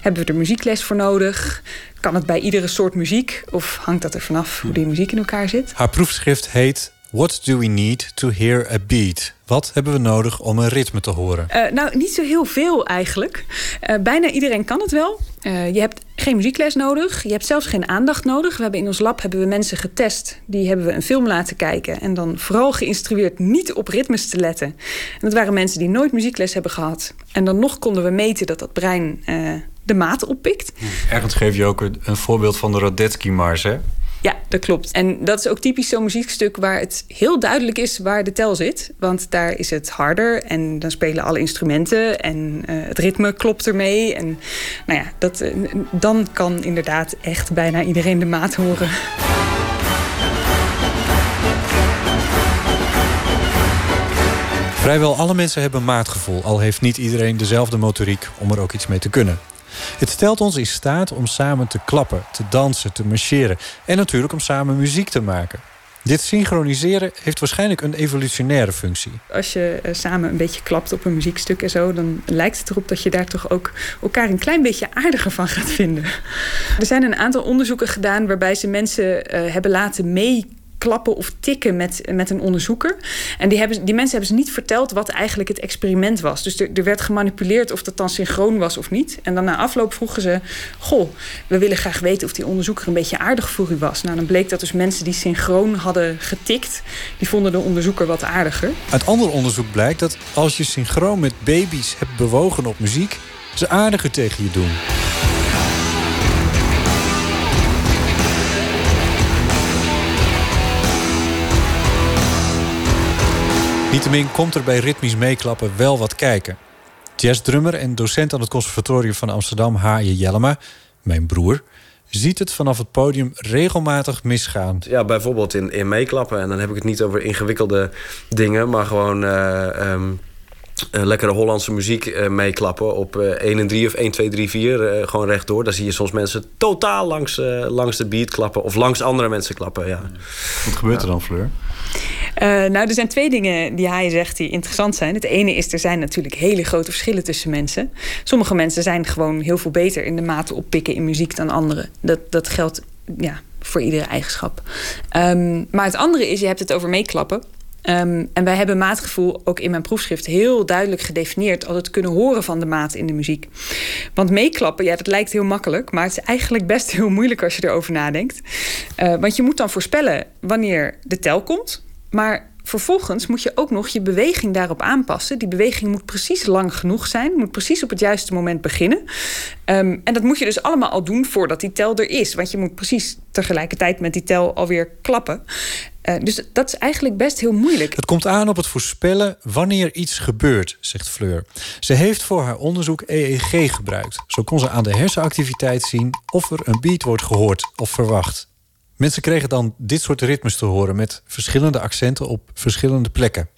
H: hebben we er muziekles voor nodig? Kan het bij iedere soort muziek? Of hangt dat er vanaf hoe die muziek in elkaar zit?
G: Haar proefschrift heet What do we need to hear a beat? Wat hebben we nodig om een ritme te horen?
H: Uh, nou, niet zo heel veel eigenlijk. Uh, bijna iedereen kan het wel. Uh, je hebt geen muziekles nodig. Je hebt zelfs geen aandacht nodig. We hebben in ons lab hebben we mensen getest. Die hebben we een film laten kijken. En dan vooral geïnstrueerd niet op ritmes te letten. En dat waren mensen die nooit muziekles hebben gehad. En dan nog konden we meten dat dat brein de maat oppikt.
G: Ergens geef je ook een voorbeeld van de Radetzky-mars, hè?
H: Ja, dat klopt. En dat is ook typisch zo'n muziekstuk waar het heel duidelijk is waar de tel zit. Want daar is het harder en dan spelen alle instrumenten en uh, het ritme klopt ermee. En nou ja, dat, uh, dan kan inderdaad echt bijna iedereen de maat horen.
G: Vrijwel alle mensen hebben maatgevoel, al heeft niet iedereen dezelfde motoriek om er ook iets mee te kunnen. Het stelt ons in staat om samen te klappen, te dansen, te marcheren en natuurlijk om samen muziek te maken. Dit synchroniseren heeft waarschijnlijk een evolutionaire functie.
H: Als je uh, samen een beetje klapt op een muziekstuk en zo, dan lijkt het erop dat je daar toch ook elkaar een klein beetje aardiger van gaat vinden. Er zijn een aantal onderzoeken gedaan waarbij ze mensen uh, hebben laten mee klappen of tikken met, met een onderzoeker. En die, hebben, die mensen hebben ze niet verteld wat eigenlijk het experiment was. Dus er, er werd gemanipuleerd of dat dan synchroon was of niet. En dan na afloop vroegen ze: Goh, we willen graag weten of die onderzoeker een beetje aardig voor u was. Nou, dan bleek dat dus mensen die synchroon hadden getikt, die vonden de onderzoeker wat aardiger.
G: Uit ander onderzoek blijkt dat als je synchroon met baby's hebt bewogen op muziek, ze aardiger tegen je doen. Niettemin komt er bij ritmisch meeklappen wel wat kijken. Jazzdrummer en docent aan het Conservatorium van Amsterdam, Haaien Jellema, mijn broer, ziet het vanaf het podium regelmatig misgaan.
I: Ja, bijvoorbeeld in, in meeklappen. En dan heb ik het niet over ingewikkelde dingen, maar gewoon. Uh, lekkere Hollandse muziek uh, meeklappen op uh, 1 en 3 of 1, 2, 3, 4. gewoon rechtdoor. Dan zie je soms mensen totaal langs, langs de beat klappen. Of langs andere mensen klappen. Ja.
G: Wat gebeurt er dan, Fleur?
H: Uh, nou, er zijn twee dingen die hij zegt die interessant zijn. Het ene is, er zijn natuurlijk hele grote verschillen tussen mensen. Sommige mensen zijn gewoon heel veel beter in de mate oppikken in muziek dan anderen. Dat, dat geldt ja, voor iedere eigenschap. Um, maar het andere is, je hebt het over meeklappen. Um, en wij hebben maatgevoel ook in mijn proefschrift heel duidelijk gedefinieerd als het kunnen horen van de maat in de muziek. Want meeklappen, ja, dat lijkt heel makkelijk, maar het is eigenlijk best heel moeilijk als je erover nadenkt. Uh, want je moet dan voorspellen wanneer de tel komt. Maar vervolgens moet je ook nog je beweging daarop aanpassen. Die beweging moet precies lang genoeg zijn, moet precies op het juiste moment beginnen. Um, en dat moet je dus allemaal al doen voordat die tel er is. Want je moet precies tegelijkertijd met die tel alweer klappen. Uh, dus dat is eigenlijk best heel moeilijk.
G: Het komt aan op het voorspellen wanneer iets gebeurt, zegt Fleur. Ze heeft voor haar onderzoek EEG gebruikt. Zo kon ze aan de hersenactiviteit zien of er een beat wordt gehoord of verwacht. Mensen kregen dan dit soort ritmes te horen met verschillende accenten op verschillende plekken.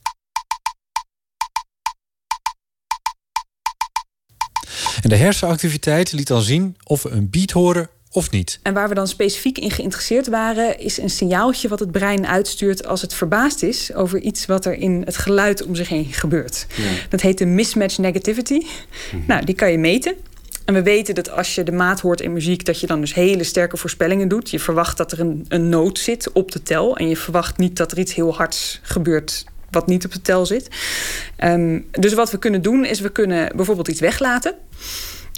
G: En de hersenactiviteit liet dan zien of we een beat horen of niet.
H: En waar we dan specifiek in geïnteresseerd waren, is een signaaltje wat het brein uitstuurt als het verbaasd is over iets wat er in het geluid om zich heen gebeurt. Dat heet de mismatch negativity. Mhm. Nou, die kan je meten. En we weten dat als je de maat hoort in muziek, dat je dan dus hele sterke voorspellingen doet. Je verwacht dat er een, een noot zit op de tel. En je verwacht niet dat er iets heel hards gebeurt wat niet op de tel zit. Um, dus wat we kunnen doen, is we kunnen bijvoorbeeld iets weglaten.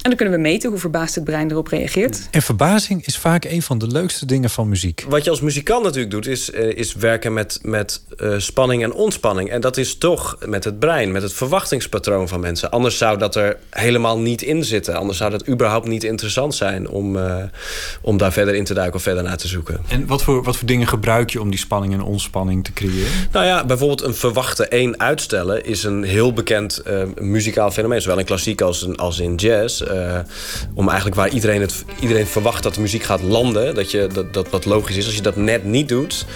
H: En dan kunnen we meten hoe verbaasd het brein erop reageert.
G: En verbazing is vaak een van de leukste dingen van muziek.
I: Wat je als muzikant natuurlijk doet, is, uh, is werken met, met uh, spanning en ontspanning. En dat is toch met het brein, met het verwachtingspatroon van mensen. Anders zou dat er helemaal niet in zitten. Anders zou dat überhaupt niet interessant zijn om, uh, om daar verder in te duiken of verder naar te zoeken.
G: En wat voor, wat voor dingen gebruik je om die spanning en ontspanning te creëren?
I: Nou ja, bijvoorbeeld een verwachte één uitstellen is een heel bekend muzikaal fenomeen. Zowel in klassiek als in, als in jazz. Uh, om eigenlijk waar iedereen, het, iedereen verwacht dat de muziek gaat landen, dat, je, dat, dat wat logisch is. Als je dat net niet doet,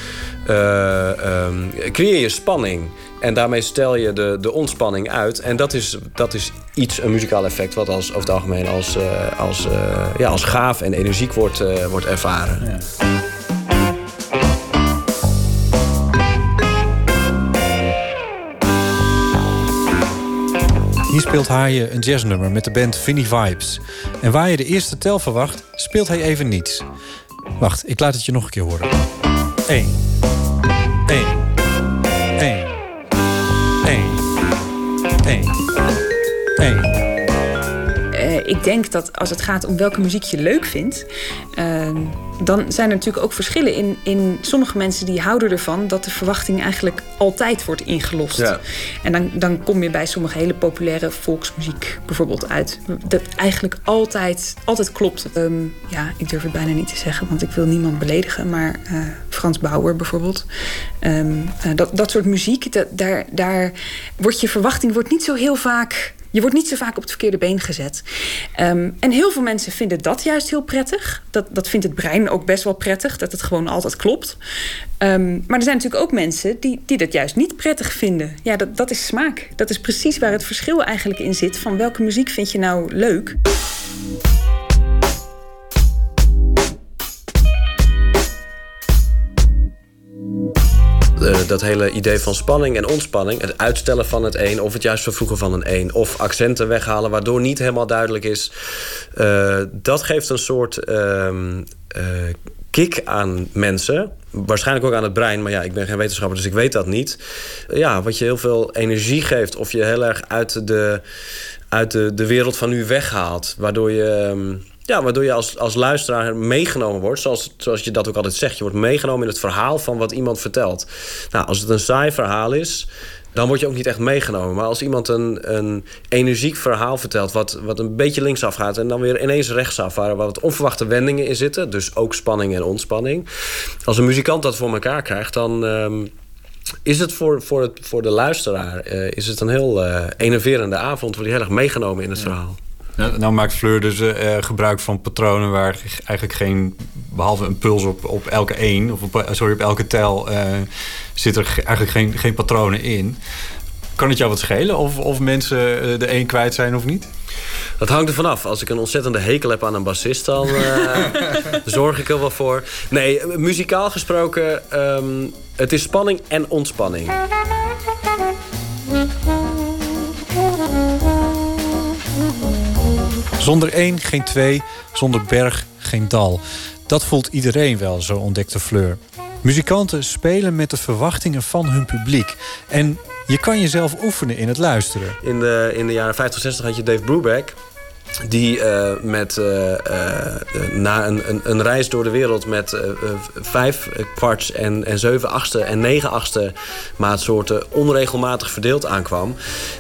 I: uh, um, creëer je spanning. En daarmee stel je de, de ontspanning uit. En dat is, dat is iets, een muzikaal effect, wat als, over het algemeen als, uh, als, ja, als gaaf en energiek wordt, wordt ervaren. Ja.
G: Hier speelt Haaien een jazznummer met de band Vinnie Vibes. En waar je de eerste tel verwacht, speelt hij even niets. Wacht, ik laat het je nog een keer horen. 1. 1. 1. 1. 1.
H: 1. Ik denk dat als het gaat om welke muziek je leuk vindt... Uh, dan zijn er natuurlijk ook verschillen in, in sommige mensen die houden ervan dat de verwachting eigenlijk altijd wordt ingelost. Ja. En dan, dan kom je bij sommige hele populaire volksmuziek bijvoorbeeld uit. Dat eigenlijk altijd, altijd klopt. Um, ja, ik durf het bijna niet te zeggen, want ik wil niemand beledigen. Maar uh, Frans Bauer bijvoorbeeld. Um, uh, dat, dat soort muziek, dat, daar, daar wordt je verwachting wordt niet zo heel vaak je wordt niet zo vaak op het verkeerde been gezet. Um, en heel veel mensen vinden dat juist heel prettig. Dat, dat vindt het brein ook best wel prettig, dat het gewoon altijd klopt. Um, maar er zijn natuurlijk ook mensen die, die dat juist niet prettig vinden. Ja, dat, dat is smaak. Dat is precies waar het verschil eigenlijk in zit. Van welke muziek vind je nou leuk?
I: Uh, dat hele idee van spanning en ontspanning, het uitstellen van het een of het juist vervroegen van een een, of accenten weghalen waardoor niet helemaal duidelijk is, uh, dat geeft een soort uh, kick aan mensen. Waarschijnlijk ook aan het brein, maar ja, ik ben geen wetenschapper, dus ik weet dat niet. Ja, wat je heel veel energie geeft, of je heel erg uit de, uit de, de wereld van nu weghaalt, waardoor je. Ehm, ja, waardoor je als, als luisteraar meegenomen wordt, zoals, zoals je dat ook altijd zegt. Je wordt meegenomen in het verhaal van wat iemand vertelt. Nou, als het een saai verhaal is, dan word je ook niet echt meegenomen. Maar als iemand een, een energiek verhaal vertelt, wat, wat een beetje linksaf gaat en dan weer ineens rechtsaf, waar wat onverwachte wendingen in zitten, dus ook spanning en ontspanning. Als een muzikant dat voor elkaar krijgt, dan. Um, is het voor, voor, het, voor de luisteraar uh, is het een heel uh, enerverende avond, wordt hij heel erg meegenomen in het verhaal.
G: Nou, nou maakt Fleur dus uh, gebruik van patronen waar eigenlijk geen, behalve een puls op, op elke één, of op, sorry, op elke tel, uh, zit er eigenlijk geen, geen patronen in. Kan het jou wat schelen of, of mensen de een kwijt zijn of niet?
I: Dat hangt er vanaf. Als ik een ontzettende hekel heb aan een bassist, dan uh, zorg ik er wel voor. Nee, muzikaal gesproken, um, het is spanning en ontspanning.
G: Zonder één geen twee, zonder berg geen dal. Dat voelt iedereen wel, zo ontdekte Fleur. Muzikanten spelen met de verwachtingen van hun publiek. En je kan jezelf oefenen in het luisteren.
I: In de, in de jaren 50, 60 had je Dave Brubeck die uh, met, uh, uh, na een, een, een, reis door de wereld met vijf kwarts en, en zeven achtste en negen achtste maatsoorten onregelmatig verdeeld aankwam.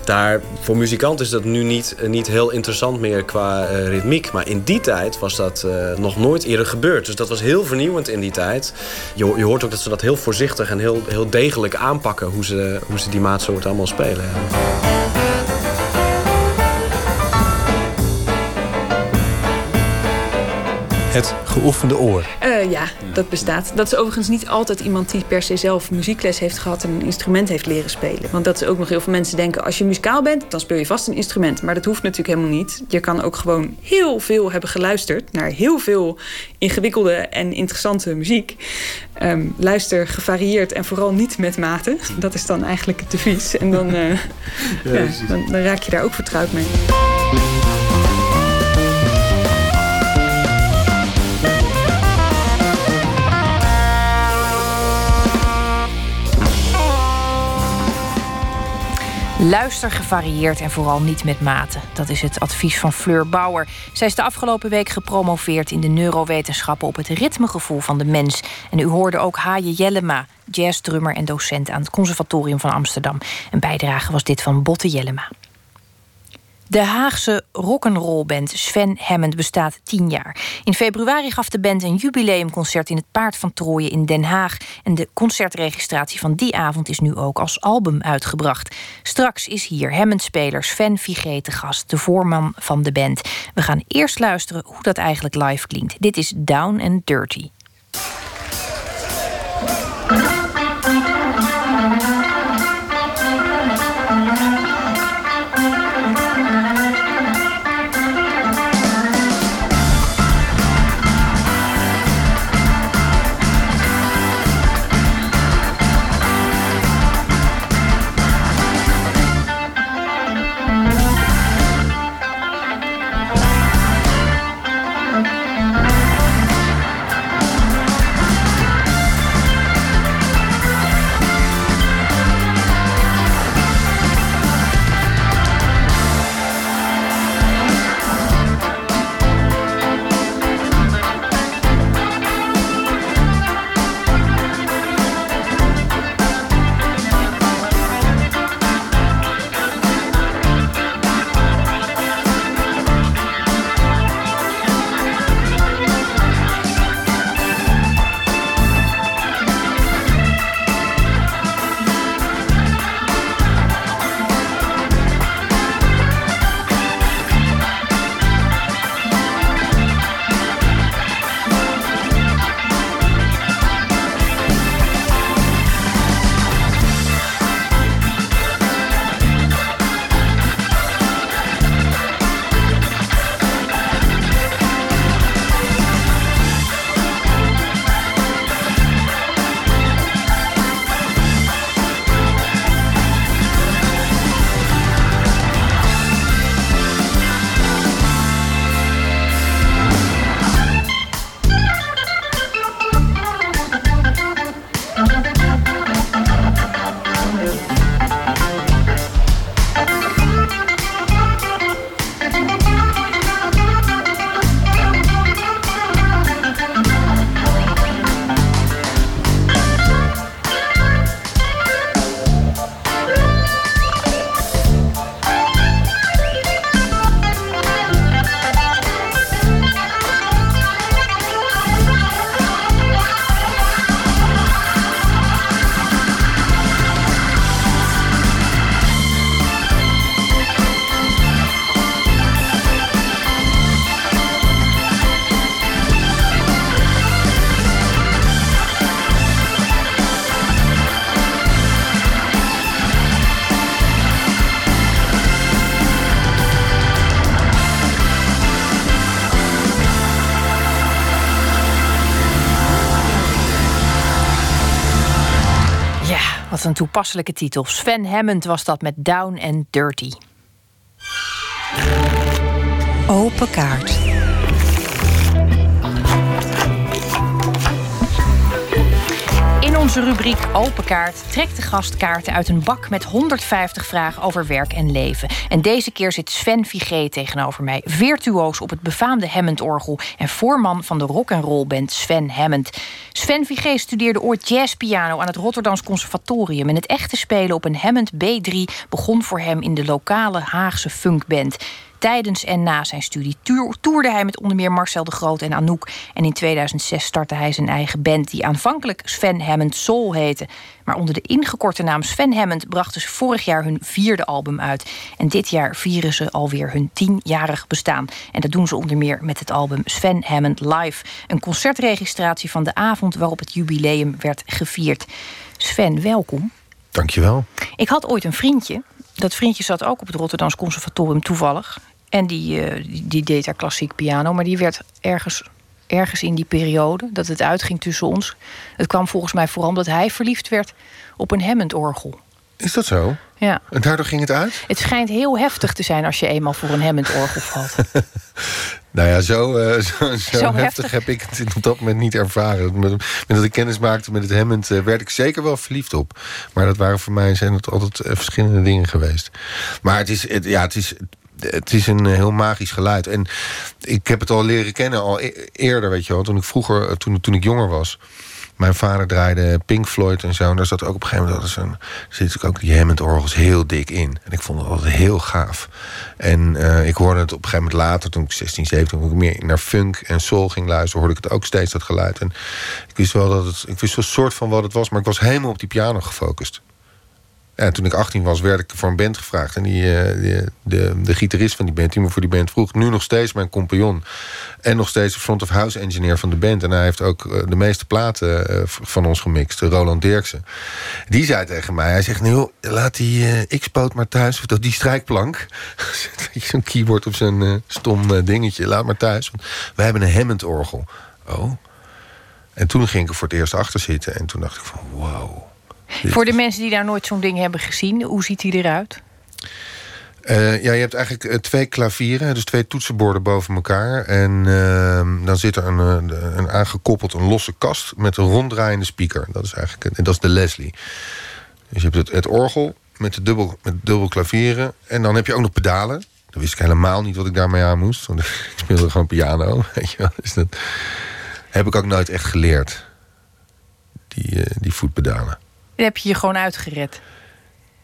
I: Daar, voor muzikanten is dat nu niet, niet heel interessant meer qua ritmiek. Maar in die tijd was dat nog nooit eerder gebeurd. Dus dat was heel vernieuwend in die tijd. Je, je hoort ook dat ze dat heel voorzichtig en heel, heel degelijk aanpakken hoe ze, hoe ze die maatsoorten allemaal spelen.
G: Het geoefende oor.
H: Uh, ja, dat bestaat. Dat is overigens niet altijd iemand die per se zelf muziekles heeft gehad en een instrument heeft leren spelen. Want dat is ook nog heel veel mensen denken: als je muzikaal bent, dan speel je vast een instrument. Maar dat hoeft natuurlijk helemaal niet. Je kan ook gewoon heel veel hebben geluisterd naar heel veel ingewikkelde en interessante muziek. Um, luister gevarieerd en vooral niet met mate. Dat is dan eigenlijk het devies. En dan, uh, ja, dan, dan raak je daar ook vertrouwd mee.
B: Luister gevarieerd en vooral niet met mate. Dat is het advies van Fleur Bauer. Zij is de afgelopen week gepromoveerd in de neurowetenschappen op het ritmegevoel van de mens. En u hoorde ook Haje Jellema, jazzdrummer en docent aan het Conservatorium van Amsterdam. Een bijdrage was dit van Botte Jellema. De Haagse rock'n'rollband Sven Hammond bestaat tien jaar. In februari gaf de band een jubileumconcert in het Paard van Trooien in Den Haag. En de concertregistratie van die avond is nu ook als album uitgebracht. Straks is hier Hammond-speler Sven Vigé gast, de voorman van de band. We gaan eerst luisteren hoe dat eigenlijk live klinkt. Dit is Down and Dirty. Een toepasselijke titel. Sven Hammond was dat met Down and Dirty.
E: Open kaart.
B: Onze rubriek Open Kaart trekt de gast kaarten uit een bak met 150 vragen over werk en leven. En deze keer zit Sven Vigé tegenover mij, virtuoos op het befaamde Hammond-orgel en voorman van de rock and roll band Sven Hammond. Sven Vigé studeerde ooit jazzpiano aan het Rotterdams Conservatorium en het echte spelen op een Hammond B3 begon voor hem in de lokale Haagse funkband. Tijdens en na zijn studie toerde hij met onder meer Marcel de Groot en Anouk. En in 2006 startte hij zijn eigen band, die aanvankelijk Sven Hammond Soul heette. Maar onder de ingekorte naam Sven Hammond brachten ze vorig jaar hun vierde album uit. En dit jaar vieren ze alweer hun tienjarig bestaan. En dat doen ze onder meer met het album Sven Hammond Live. Een concertregistratie van de avond waarop het jubileum werd gevierd. Sven, welkom.
J: Dankjewel.
B: Ik had ooit een vriendje. Dat vriendje zat ook op het Rotterdams Conservatorium toevallig. En die, uh, die, deed daar klassiek piano. Maar die werd ergens, ergens in die periode dat het uitging tussen ons. Het kwam volgens mij vooral omdat hij verliefd werd op een Hammond-orgel.
J: Is dat zo?
B: Ja.
J: En daardoor ging het uit?
B: Het schijnt heel heftig te zijn als je eenmaal voor een Hammond-orgel valt.
J: nou ja, zo, uh, zo, zo, heftig, heb ik het op dat moment niet ervaren. Met, met dat ik kennis maakte met het Hammond uh, werd ik zeker wel verliefd op. Maar dat waren voor mij zijn het altijd uh, verschillende dingen geweest. Maar het is, het, ja, het is het is een heel magisch geluid. En ik heb het al leren kennen al e-, eerder, weet je wel. Toen ik vroeger, toen, toen ik jonger was. Mijn vader draaide Pink Floyd en zo. En daar zat ook op een gegeven moment zo'n, zit ook die Hammond-orgels heel dik in. En ik vond het altijd heel gaaf. En uh, ik hoorde het op een gegeven moment later, toen ik 16, 17, toen ik meer naar funk en soul ging luisteren, hoorde ik het ook steeds dat geluid. En ik wist wel dat het, ik wist wel soort van wat het was, maar ik was helemaal op die piano gefocust. En toen ik 18 was, werd ik voor een band gevraagd. En die, de, de, de gitarist van die band, die me voor die band vroeg... nu nog steeds mijn compagnon. En nog steeds de front-of-house engineer van de band. En hij heeft ook de meeste platen van ons gemixt. Roland Dirksen. Die zei tegen mij, hij zegt... nou, laat die X-poot maar thuis. Of die strijkplank. Zo'n keyboard op zijn stom dingetje. Laat maar thuis. Want wij hebben een Hammond-orgel. Oh. En toen ging ik er voor het eerst achter zitten. En toen dacht ik van, wow...
B: Voor de mensen die daar nooit zo'n ding hebben gezien, hoe ziet hij eruit?
J: Uh, ja, je hebt eigenlijk uh, twee klavieren, dus twee toetsenborden boven elkaar. En uh, dan zit er een, een, aangekoppeld een losse kast met een ronddraaiende speaker. Dat is eigenlijk dat is de Leslie. Dus je hebt het, het orgel met, de dubbel, met dubbel klavieren. En dan heb je ook nog pedalen. Dan wist ik helemaal niet wat ik daarmee aan moest. Want ik speelde gewoon piano. Weet je wel. Dus dat heb ik ook nooit echt geleerd. Die, die voetpedalen.
B: Heb je je gewoon uitgered.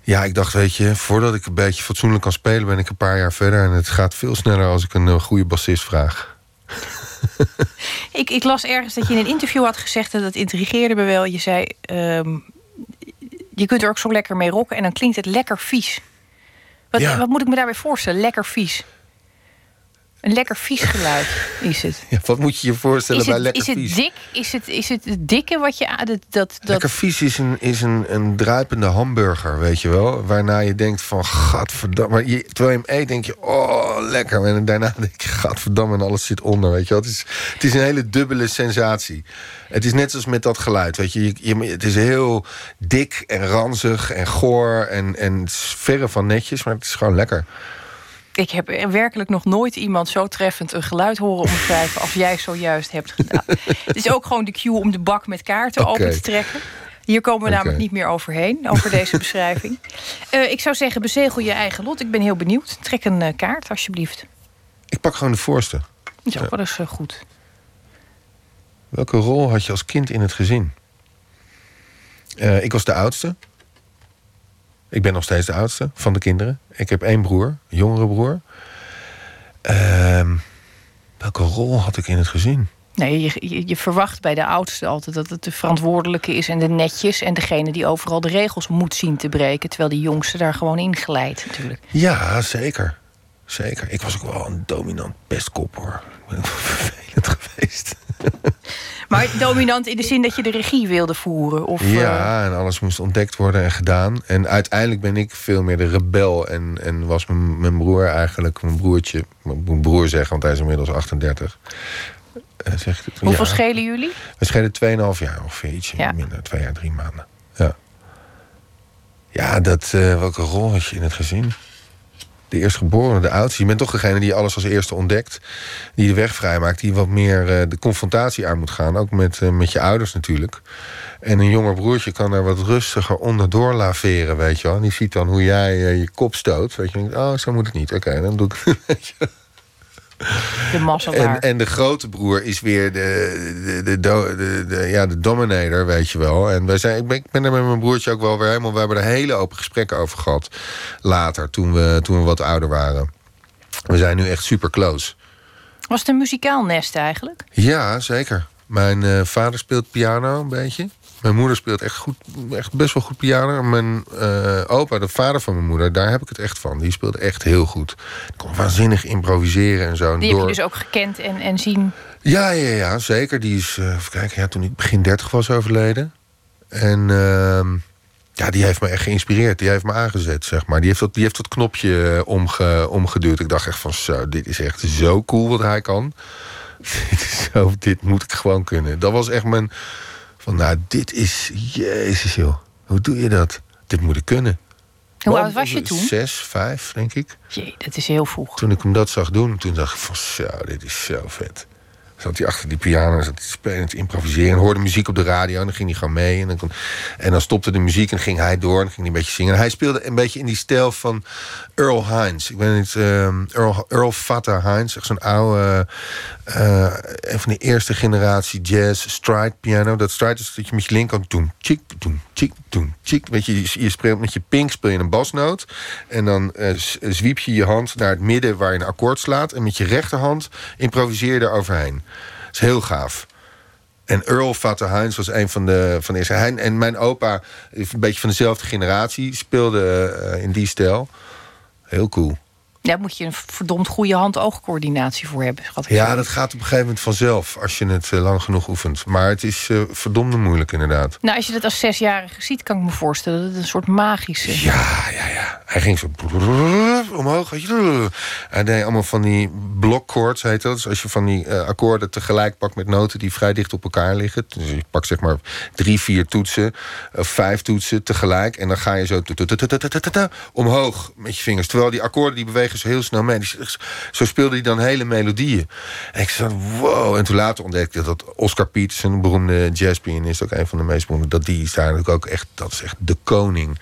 J: Ja, ik dacht, weet je, voordat ik een beetje fatsoenlijk kan spelen... ben ik een paar jaar verder. En het gaat veel sneller als ik een uh, goede bassist vraag.
B: ik, ik las ergens dat je in een interview had gezegd... en dat intrigeerde me wel. Je zei, um, je kunt er ook zo lekker mee rocken... en dan klinkt het lekker vies. Wat, ja. wat moet ik me daarbij voorstellen? Lekker vies. Een lekker vies geluid is het.
J: Ja, wat moet je je voorstellen
B: het,
J: bij lekker
B: is het
J: vies?
B: Dik? Is het, is het het dikke wat je... Dat, dat, dat...
J: Lekker vies is, een, is een, een druipende hamburger, weet je wel. Waarna je denkt van, gadverdamme. Maar je, terwijl je hem eet, denk je, oh, lekker. En daarna denk je, gadverdamme, en alles zit onder, weet je wel. Het is, het is een hele dubbele sensatie. Het is net zoals met dat geluid, weet je. je, je het is heel dik en ranzig en goor en, en verre van netjes. Maar het is gewoon lekker.
B: Ik heb werkelijk nog nooit iemand zo treffend een geluid horen omschrijven als jij zojuist hebt gedaan. Het is ook gewoon de cue om de bak met kaarten okay. open te trekken. Hier komen we okay. namelijk niet meer overheen, over deze beschrijving. Uh, ik zou zeggen, bezegel je eigen lot. Ik ben heel benieuwd. Trek een uh, kaart, alsjeblieft.
J: Ik pak gewoon de voorste.
B: Dat is ook wel eens uh, goed.
J: Welke rol had je als kind in het gezin? ik was de oudste. Ik ben nog steeds de oudste van de kinderen. Ik heb één broer, een jongere broer. Uh, welke rol had ik in het gezin?
B: Nee, je, je, je, verwacht bij de oudste altijd dat het de verantwoordelijke is en de netjes en degene die overal de regels moet zien te breken, terwijl de jongste daar gewoon in glijdt natuurlijk.
J: Ja, zeker. Zeker. Ik was ook wel een dominant pestkop hoor. Ik ben vervelend geweest.
B: Maar dominant in de zin dat je de regie wilde voeren? Of,
J: ja, en alles moest ontdekt worden en gedaan. En uiteindelijk ben ik veel meer de rebel. En, en was mijn, mijn broer eigenlijk, mijn broertje... Mijn broer zeggen, want hij is inmiddels 38. Uh, zegt,
B: Hoeveel ja, schelen jullie?
J: We schelen 2,5 jaar ongeveer, ietsje ja. minder. Twee jaar, drie maanden. Ja. Ja, dat, welke rol had je in het gezin? De eerstgeborene, de oudste. Je bent toch degene die alles als eerste ontdekt. Die de weg vrijmaakt. Die wat meer uh, de confrontatie aan moet gaan. Ook met, uh, met je ouders natuurlijk. En een jonger broertje kan er wat rustiger onderdoor laveren, weet je wel. En die ziet dan hoe jij uh, je kop stoot. Weet je, oh, zo moet het niet. Oké, dan doe ik
B: De
J: En, en de grote broer is weer de, de, de, de, ja, de dominator, weet je wel. En wij zijn, ik, ben, ik ben er met mijn broertje ook wel weer helemaal... We hebben er hele open gesprekken over gehad. Later, toen we, toen we wat ouder waren. We zijn nu echt super close.
B: Was het een muzikaal nest eigenlijk?
J: Ja, zeker. Mijn uh, vader speelt piano een beetje. Mijn moeder speelt echt, goed, echt best wel goed piano. Mijn uh, opa, de vader van mijn moeder, daar heb ik het echt van. Die speelt echt heel goed. Die kon waanzinnig improviseren en zo.
B: Die door... heb je dus ook gekend en, en zien?
J: Ja, ja, ja, zeker. Die is, uh, even kijken, ja, toen ik begin 30 was overleden. En uh, ja, die heeft me echt geïnspireerd. Die heeft me aangezet, zeg maar. Die heeft dat, die heeft dat knopje eh, omge, omgeduwd. Ik dacht echt van, zo, dit is echt zo cool wat hij kan. dit, is zo, dit moet ik gewoon kunnen. Dat was echt mijn van nou, dit is... Jezus joh, hoe doe je dat? Dit moet ik kunnen.
B: Hoe oud was je toen?
J: Zes, vijf, denk ik.
B: Jee, dat is heel vroeg.
J: Toen ik hem dat zag doen, toen dacht ik van zo, dit is zo vet zat hij achter die piano, zat hij spelen, te improviseren. En hoorde muziek op de radio en dan ging hij gewoon mee. En dan, en dan stopte de muziek en ging hij door en ging hij een beetje zingen. En hij speelde een beetje in die stijl van Earl Hines. Ik weet niet, um, Earl, Earl Fata Hines, echt zo'n oude, uh, een van de eerste generatie jazz stride piano. Dat stride is dat je met je linkerhand doen, chik, doen, chik, doen, chik. Weet je, je speelt met je pink speel je een basnoot. En dan uh, zwiep je je hand naar het midden waar je een akkoord slaat. En met je rechterhand improviseer je er overheen is heel gaaf. En Earl Vater Heinz was een van de, van eerste. En mijn opa, een beetje van dezelfde generatie, speelde uh, in die stijl. Heel cool.
B: Daar moet je een verdomd goede hand-oogcoördinatie voor hebben. Schat ik
J: ja, dat gaat op een gegeven moment vanzelf als je het uh, lang genoeg oefent. Maar het is uh, verdomde moeilijk, inderdaad.
B: Nou, als je dat als zesjarige ziet, kan ik me voorstellen dat het een soort magische.
J: Ja, ja, ja. Hij ging zo omhoog. Hij deed allemaal van die blockchords, heet dat. Dus als je van die uh, akkoorden tegelijk pakt met noten die vrij dicht op elkaar liggen. Dus je pakt zeg maar drie, vier toetsen, of vijf toetsen tegelijk. En dan ga je zo omhoog met je vingers. Terwijl die akkoorden die bewegen zo heel snel mee. Zo speelde hij dan hele melodieën. En ik zat, wow. En toen later ontdekte ik dat Oscar Peterson, een beroemde jazzpianist, ook een van de meest beroemde, dat die is daar ook echt, dat is echt de koning.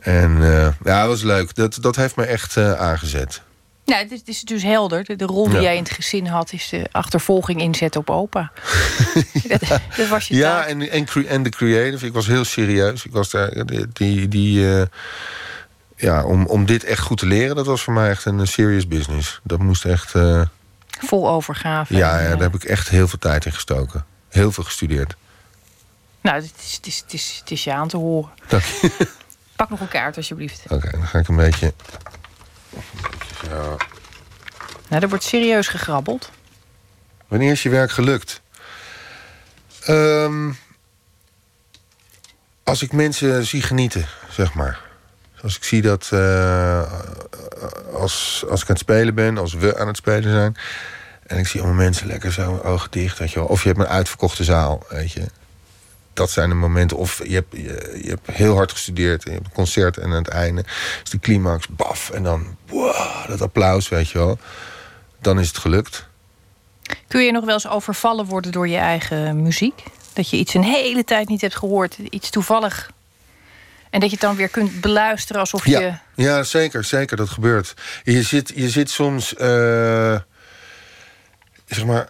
J: En uh, ja, dat was leuk. Dat, dat heeft me echt uh, aangezet.
B: Nou, het is, het is, dus helder. De, de rol die jij in het gezin had... is de achtervolging inzetten op opa. ja, dat, dat, was je
J: Ja, en, en, en de creative. Ik was heel serieus. Ik was daar... Die... die, die uh, ja, om, om dit echt goed te leren, dat was voor mij echt een serious business. Dat moest echt... Uh...
B: Vol overgave.
J: Ja, ja, daar heb ik echt heel veel tijd in gestoken. Heel veel gestudeerd.
B: Nou, het is, het is, het is, het is je aan te horen.
J: Dank je.
B: Pak nog een kaart, alsjeblieft.
J: Oké, dan ga ik een beetje...
B: Zo. Nou, er wordt serieus gegrabbeld.
J: Wanneer is je werk gelukt? Um, als ik mensen zie genieten, zeg maar. Als ik zie dat uh, als, als ik aan het spelen ben, als we aan het spelen zijn... en ik zie allemaal mensen lekker zo ogen dicht, weet je wel. Of je hebt een uitverkochte zaal, weet je. Dat zijn de momenten. Of je hebt, je, hebt heel hard gestudeerd, en je hebt een concert... en aan het einde is de climax, baf, en dan dat applaus, weet je wel. Dan is het gelukt.
B: Kun je nog wel eens overvallen worden door je eigen muziek? Dat je iets een hele tijd niet hebt gehoord, iets toevallig en dat je het dan weer kunt beluisteren alsof
J: ja.
B: je.
J: Ja, zeker, zeker. Dat gebeurt. Je zit, je zit soms. Uh, zeg maar.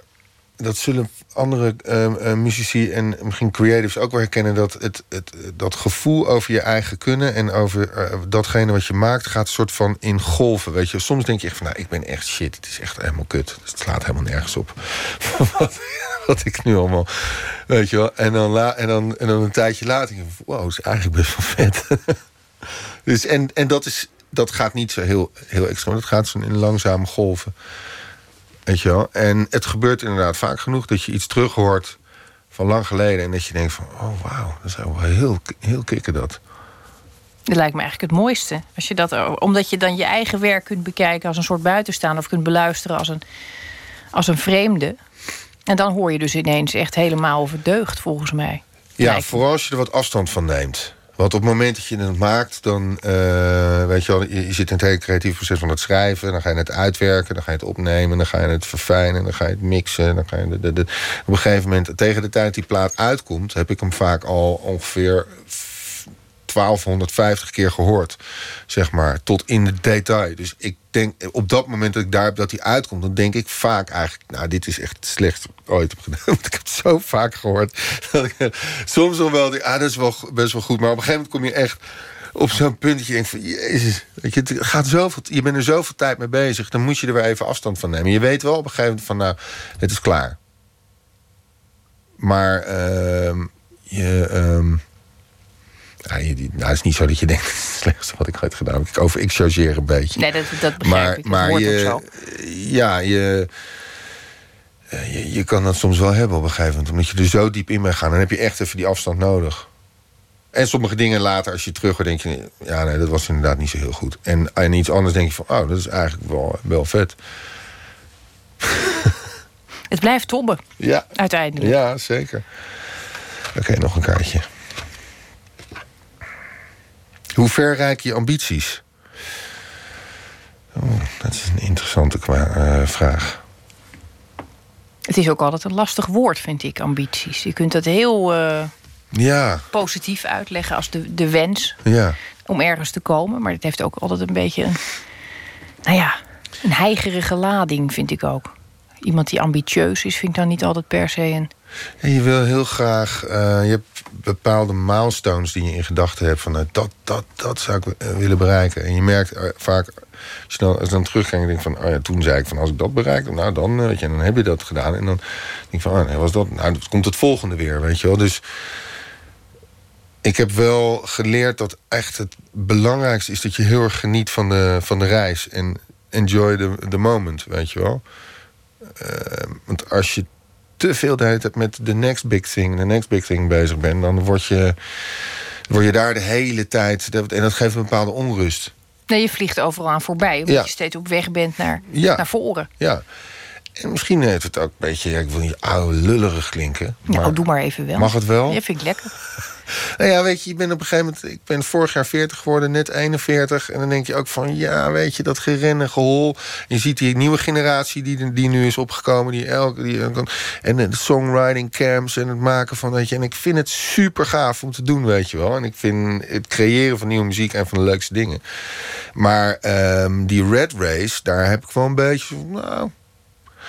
J: Dat zullen andere uh, muzici en misschien creatives ook wel herkennen. Dat het, het, dat gevoel over je eigen kunnen en over uh, datgene wat je maakt, gaat een soort van in golven. Weet je, soms denk je echt van nou, ik ben echt shit. Het is echt helemaal kut. Dus het slaat helemaal nergens op. wat, ik nu allemaal. Weet je wel. En dan, en dan, en dan een tijdje later denk ik, wow, is eigenlijk best wel vet. dus, en en dat, is, dat gaat niet zo heel, heel extreem. Dat gaat zo in langzame golven. Weet je wel? En het gebeurt inderdaad vaak genoeg dat je iets terug hoort van lang geleden. En dat je denkt van, oh wauw, dat is wel heel, heel kikker dat.
B: Dat lijkt me eigenlijk het mooiste. Als je dat, omdat je dan je eigen werk kunt bekijken als een soort buitenstaan... of kunt beluisteren als een, als een vreemde. En dan hoor je dus ineens echt helemaal over deugd, volgens mij.
J: Ja, vooral als je er wat afstand van neemt. Want op het moment dat je het maakt, dan uh, weet je wel, je, zit in het hele creatieve proces van het schrijven, dan ga je het uitwerken, dan ga je het opnemen, dan ga je het verfijnen, dan ga je het mixen, dan ga je de, de, op een gegeven moment, tegen de tijd die plaat uitkomt, heb ik hem vaak al ongeveer 1250 keer gehoord, zeg maar, tot in de detail. Dus ik denk, op dat moment dat ik daar dat hij uitkomt, dan denk ik vaak eigenlijk, nou, dit is echt ik ooit heb gedaan. Want ik heb het zo vaak gehoord. Dat ik, soms nog wel, ah, dat is wel best wel goed. Maar op een gegeven moment kom je echt op zo'n punt dat je denkt van, jezus, je, het gaat zoveel, je bent er zoveel tijd mee bezig, dan moet je er weer even afstand van nemen. Je weet wel op een gegeven moment van, nou, het is klaar. Maar uh, je... Uh, ja, nou, het is niet zo dat je denkt, het is het slechtste wat ik ooit gedaan heb. Ik, over, ik chargeer een beetje.
B: Nee, dat, dat begrijp maar, ik. maar je,
J: ja, je, je, je, kan dat soms wel hebben op een gegeven moment. Omdat je er zo diep in bent gaan. Dan heb je echt even die afstand nodig. En sommige dingen later, als je terug denk je... ja, nee, dat was inderdaad niet zo heel goed. En, en iets anders denk je van, oh, dat is eigenlijk wel, wel vet.
B: Het blijft tobben. Ja. Uiteindelijk.
J: Ja, zeker. Oké, nog een kaartje. Hoe ver reiken je ambities? Oh, dat is een interessante uh, vraag.
B: Het is ook altijd een lastig woord, vind ik, ambities. Je kunt dat heel uh, ja. positief uitleggen als de, de wens ja. om ergens te komen. Maar het heeft ook altijd een beetje een, nou ja, een heigerige lading, vind ik ook. Iemand die ambitieus is, vind ik dan niet altijd per se een
J: je wil heel graag, uh, je hebt bepaalde milestones die je in gedachten hebt van nou, dat, dat, dat zou ik eh, willen bereiken. En je merkt vaak, als dan, als je dan denk van, oh ja, toen zei ik van als ik dat bereik, nou dan, weet je, dan heb je dat gedaan. En dan denk ik van, oh was dat, nou, dan komt het volgende weer, weet je wel. Dus ik heb wel geleerd dat echt het belangrijkste is dat je heel erg geniet van de, van de reis. En enjoy the, the moment, weet je wel. Want als je te veel de hele tijd met de next big thing, de next big thing bezig bent, dan word je, word je daar de hele tijd. En dat geeft een bepaalde onrust.
B: Nee, je vliegt overal aan voorbij, omdat je steeds op weg bent naar, naar voren.
J: Ja. En misschien heeft het ook een beetje, ja, ik wil niet oude lullerig klinken.
B: Maar nou, doe maar even wel.
J: Mag het wel?
B: Ja, vind ik lekker.
J: Nou ja, weet je, je bent op een gegeven moment... Ik ben vorig jaar 40 geworden, net 41. En dan denk je ook van, ja, weet je, dat gerennen, gehol. Je ziet die nieuwe generatie die, die nu is opgekomen. Die elke, die, en de songwriting camps en het maken van, weet je. En ik vind het super gaaf om te doen, weet je wel. En ik vind het creëren van nieuwe muziek een van de leukste dingen. Maar um, die Red Race, daar heb ik wel een beetje... Nou,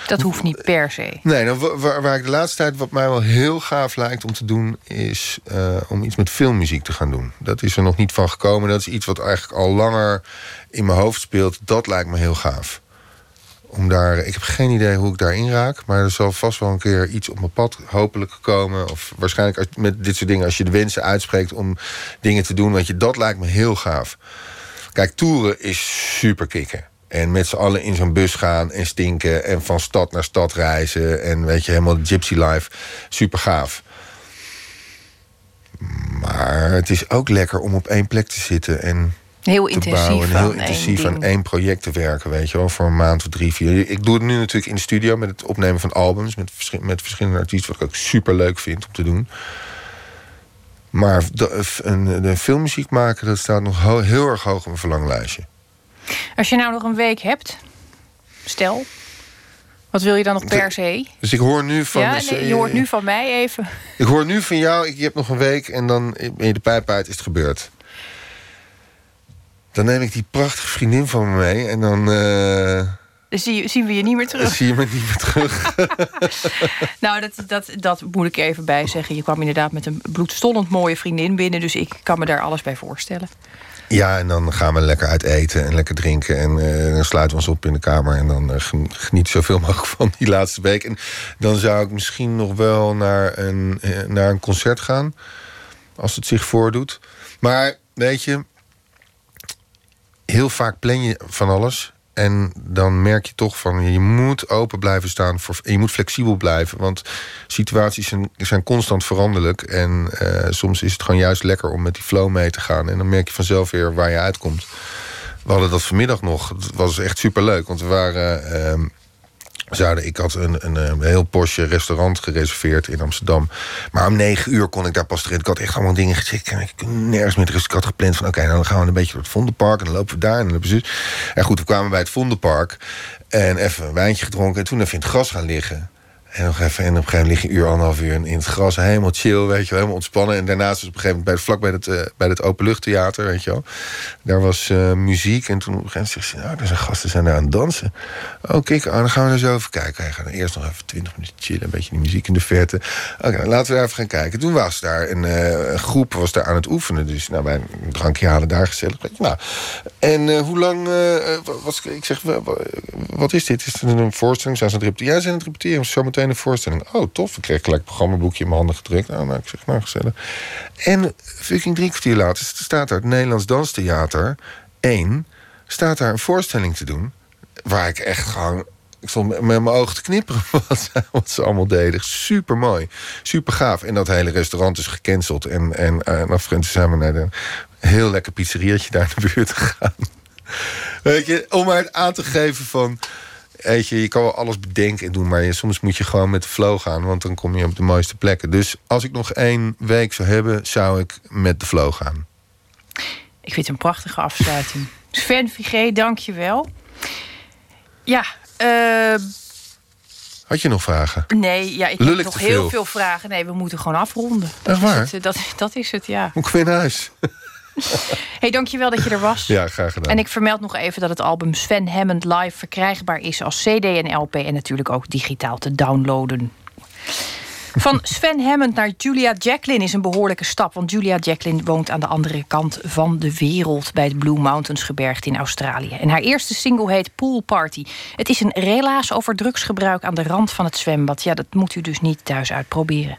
B: dat hoeft niet per se.
J: Nee, nou, waar, waar, ik de laatste tijd wat mij wel heel gaaf lijkt om te doen, is uh, om iets met filmmuziek te gaan doen. Dat is er nog niet van gekomen. Dat is iets wat eigenlijk al langer in mijn hoofd speelt. Dat lijkt me heel gaaf. Om daar, ik heb geen idee hoe ik daarin raak. Maar er zal vast wel een keer iets op mijn pad hopelijk komen. Of waarschijnlijk met dit soort dingen, als je de wensen uitspreekt om dingen te doen. Want je, dat lijkt me heel gaaf. Kijk, toeren is super kicken. En met z'n allen in zo'n bus gaan en stinken. En van stad naar stad reizen. En weet je, helemaal de gypsy life. Super gaaf. Maar het is ook lekker om op één plek te zitten en
B: heel
J: te
B: intensief
J: bouwen.
B: En
J: heel intensief aan één project te werken, weet je wel. Voor een maand of drie, vier. Ik doe het nu natuurlijk in de studio met het opnemen van albums. Met, met verschillende artiesten, wat ik ook super leuk vind om te doen. Maar de, een, de filmmuziek maken, dat staat nog heel erg hoog op mijn verlanglijstje.
B: Als je nou nog een week hebt, stel, wat wil je dan nog per se?
J: Dus ik hoor nu van...
B: Ja, nee, je hoort nu van mij even.
J: Ik hoor nu van jou, ik, je hebt nog een week en dan ben je de pijp uit, is het gebeurd. Dan neem ik die prachtige vriendin van me mee en dan... Uh...
B: Zie, zien we je niet meer terug.
J: zie je me niet meer terug.
B: nou, dat, dat, dat moet ik even bij zeggen. Je kwam inderdaad met een bloedstollend mooie vriendin binnen. Dus ik kan me daar alles bij voorstellen.
J: Ja, en dan gaan we lekker uit eten en lekker drinken. En uh, dan sluiten we ons op in de kamer. En dan uh, geniet zoveel mogelijk van die laatste week. En dan zou ik misschien nog wel naar een, uh, naar een concert gaan. Als het zich voordoet. Maar weet je, heel vaak plan je van alles. En dan merk je toch van je moet open blijven staan. Voor, en je moet flexibel blijven. Want situaties zijn, zijn constant veranderlijk. En uh, soms is het gewoon juist lekker om met die flow mee te gaan. En dan merk je vanzelf weer waar je uitkomt. We hadden dat vanmiddag nog. Het was echt superleuk. Want we waren uh, ik had een, een, heel Porsche restaurant gereserveerd in Amsterdam. Maar om negen uur kon ik daar pas erin. Ik had echt allemaal dingen. En ik kon nergens meer. Dus ik had gepland van oké, nou, dan gaan we een beetje door het Vondelpark. En dan lopen we daar en dan lopen we En goed, we kwamen bij het Vondelpark. En even een wijntje gedronken. En toen even in het gras gaan liggen. En nog even, en op een gegeven moment lig je een uur, anderhalf uur in het gras. Helemaal chill, weet je wel, helemaal ontspannen. En daarnaast was op een gegeven moment vlak bij het, uh, bij het openluchttheater, weet je wel. Daar was uh, muziek. En toen op een gegeven moment zegt ze, nou, er zijn gasten zijn daar aan het dansen. Kijk, oh, dan gaan we er zo even kijken. Gaan eerst nog even twintig minuten chillen, een beetje die muziek in de verte. Oké, laten we daar even gaan kijken. Toen was daar een, uh, een, groep was daar aan het oefenen. Dus nou, wij een drankje halen daar gezellig. Nou, en hoe lang, was, ik zeg, wat is dit? Is het een voorstelling? Zijn ze aan het repeteren? Ja, ze zijn aan het repeteren. Zometeen een voorstelling. Oh, tof. Ik kreeg gelijk een programmaboekje in mijn handen gedrukt. Nou, nou ik zeg, nou, gezellig. En fucking drie kwartier later staat daar het Nederlands Danstheater 1... staat daar een voorstelling te doen... waar ik echt gewoon... Ik stond met mijn ogen te knipperen wat, ze allemaal deden. Super mooi. Super gaaf. En dat hele restaurant is gecanceld. En, en, af en toe zijn we naar een heel lekker pizzeriaatje daar in de buurt gegaan. Weet je, om maar het aan te geven van weet je, je kan wel alles bedenken en doen, maar je, soms moet je gewoon met de flow gaan, want dan kom je op de mooiste plekken. Dus als ik nog één week zou hebben, zou ik met de flow gaan.
K: Ik vind het een prachtige afsluiting. Sven Vigé, dank je wel. Ja, uh...
J: Had je nog vragen?
K: Nee, ja, ik heb nog heel veel vragen. Nee, we moeten gewoon afronden.
J: Dat, waar?
K: Is het, dat, dat is het, ja.
J: Hoe kom je naar huis?
K: hey, dankjewel dat je er was.
J: Ja, graag gedaan.
K: En ik vermeld nog even dat het album Sven Hammond Live verkrijgbaar is als CD en LP en natuurlijk ook digitaal te downloaden. Van Sven Hammond naar Julia Jacqueline is een behoorlijke stap. Want Julia Jacqueline woont aan de andere kant van de wereld... bij het Blue Mountains gebergte in Australië. En haar eerste single heet Pool Party. Het is een relaas over drugsgebruik aan de rand van het zwembad. Ja, dat moet u dus niet thuis uitproberen.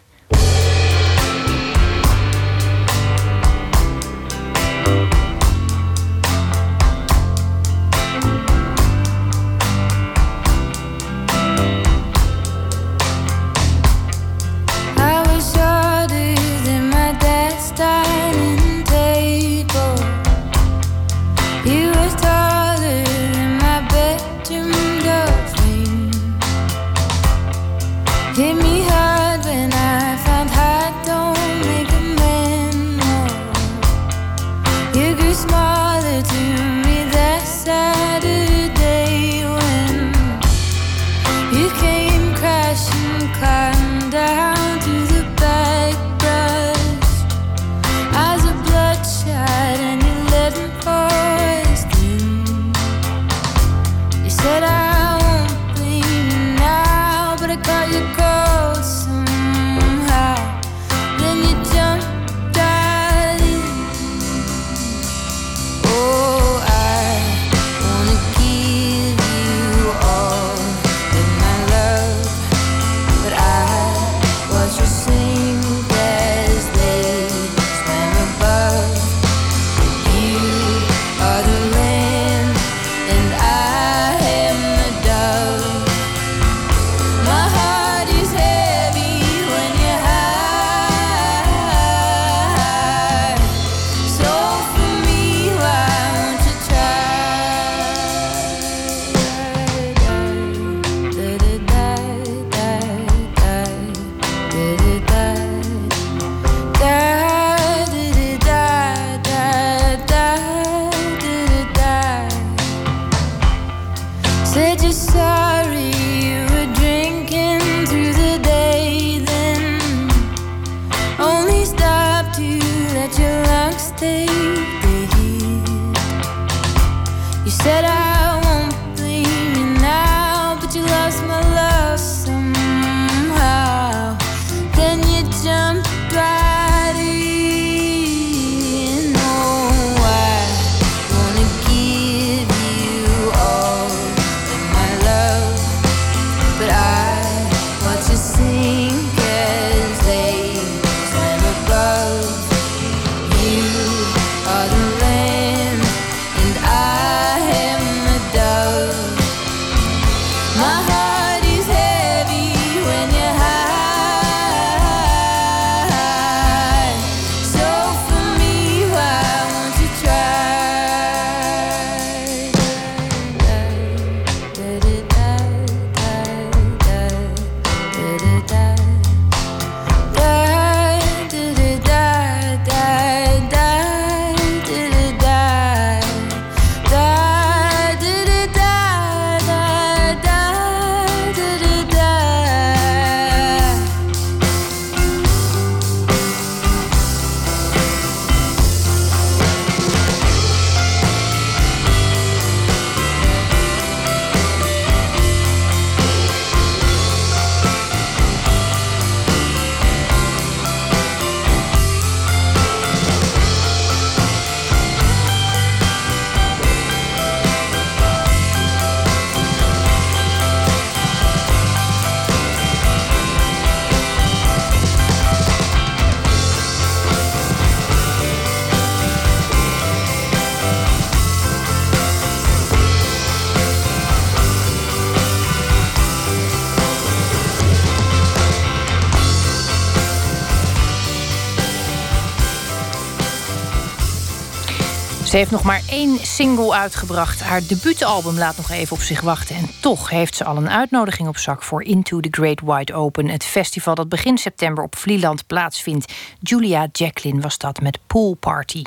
B: Ze heeft nog maar één single uitgebracht. Haar debuutalbum laat nog even op zich wachten. En toch heeft ze al een uitnodiging op zak voor Into the Great Wide Open. Het festival dat begin september op Vlieland plaatsvindt. Julia Jacqueline was dat met Pool Party.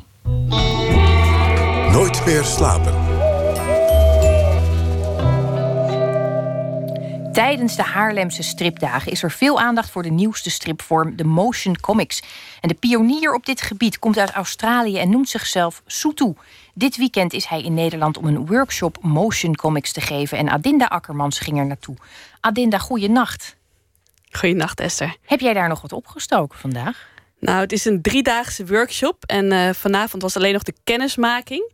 A: Nooit meer slapen.
B: Tijdens de Haarlemse stripdagen is er veel aandacht voor de nieuwste stripvorm, de motion comics. En de pionier op dit gebied komt uit Australië en noemt zichzelf Sutu. Dit weekend is hij in Nederland om een workshop motion comics te geven en Adinda Akkermans ging er naartoe. Adinda, goeienacht.
L: Goeienacht, Esther.
B: Heb jij daar nog wat opgestoken vandaag?
L: Nou, het is een driedaagse workshop en uh, vanavond was alleen nog de kennismaking.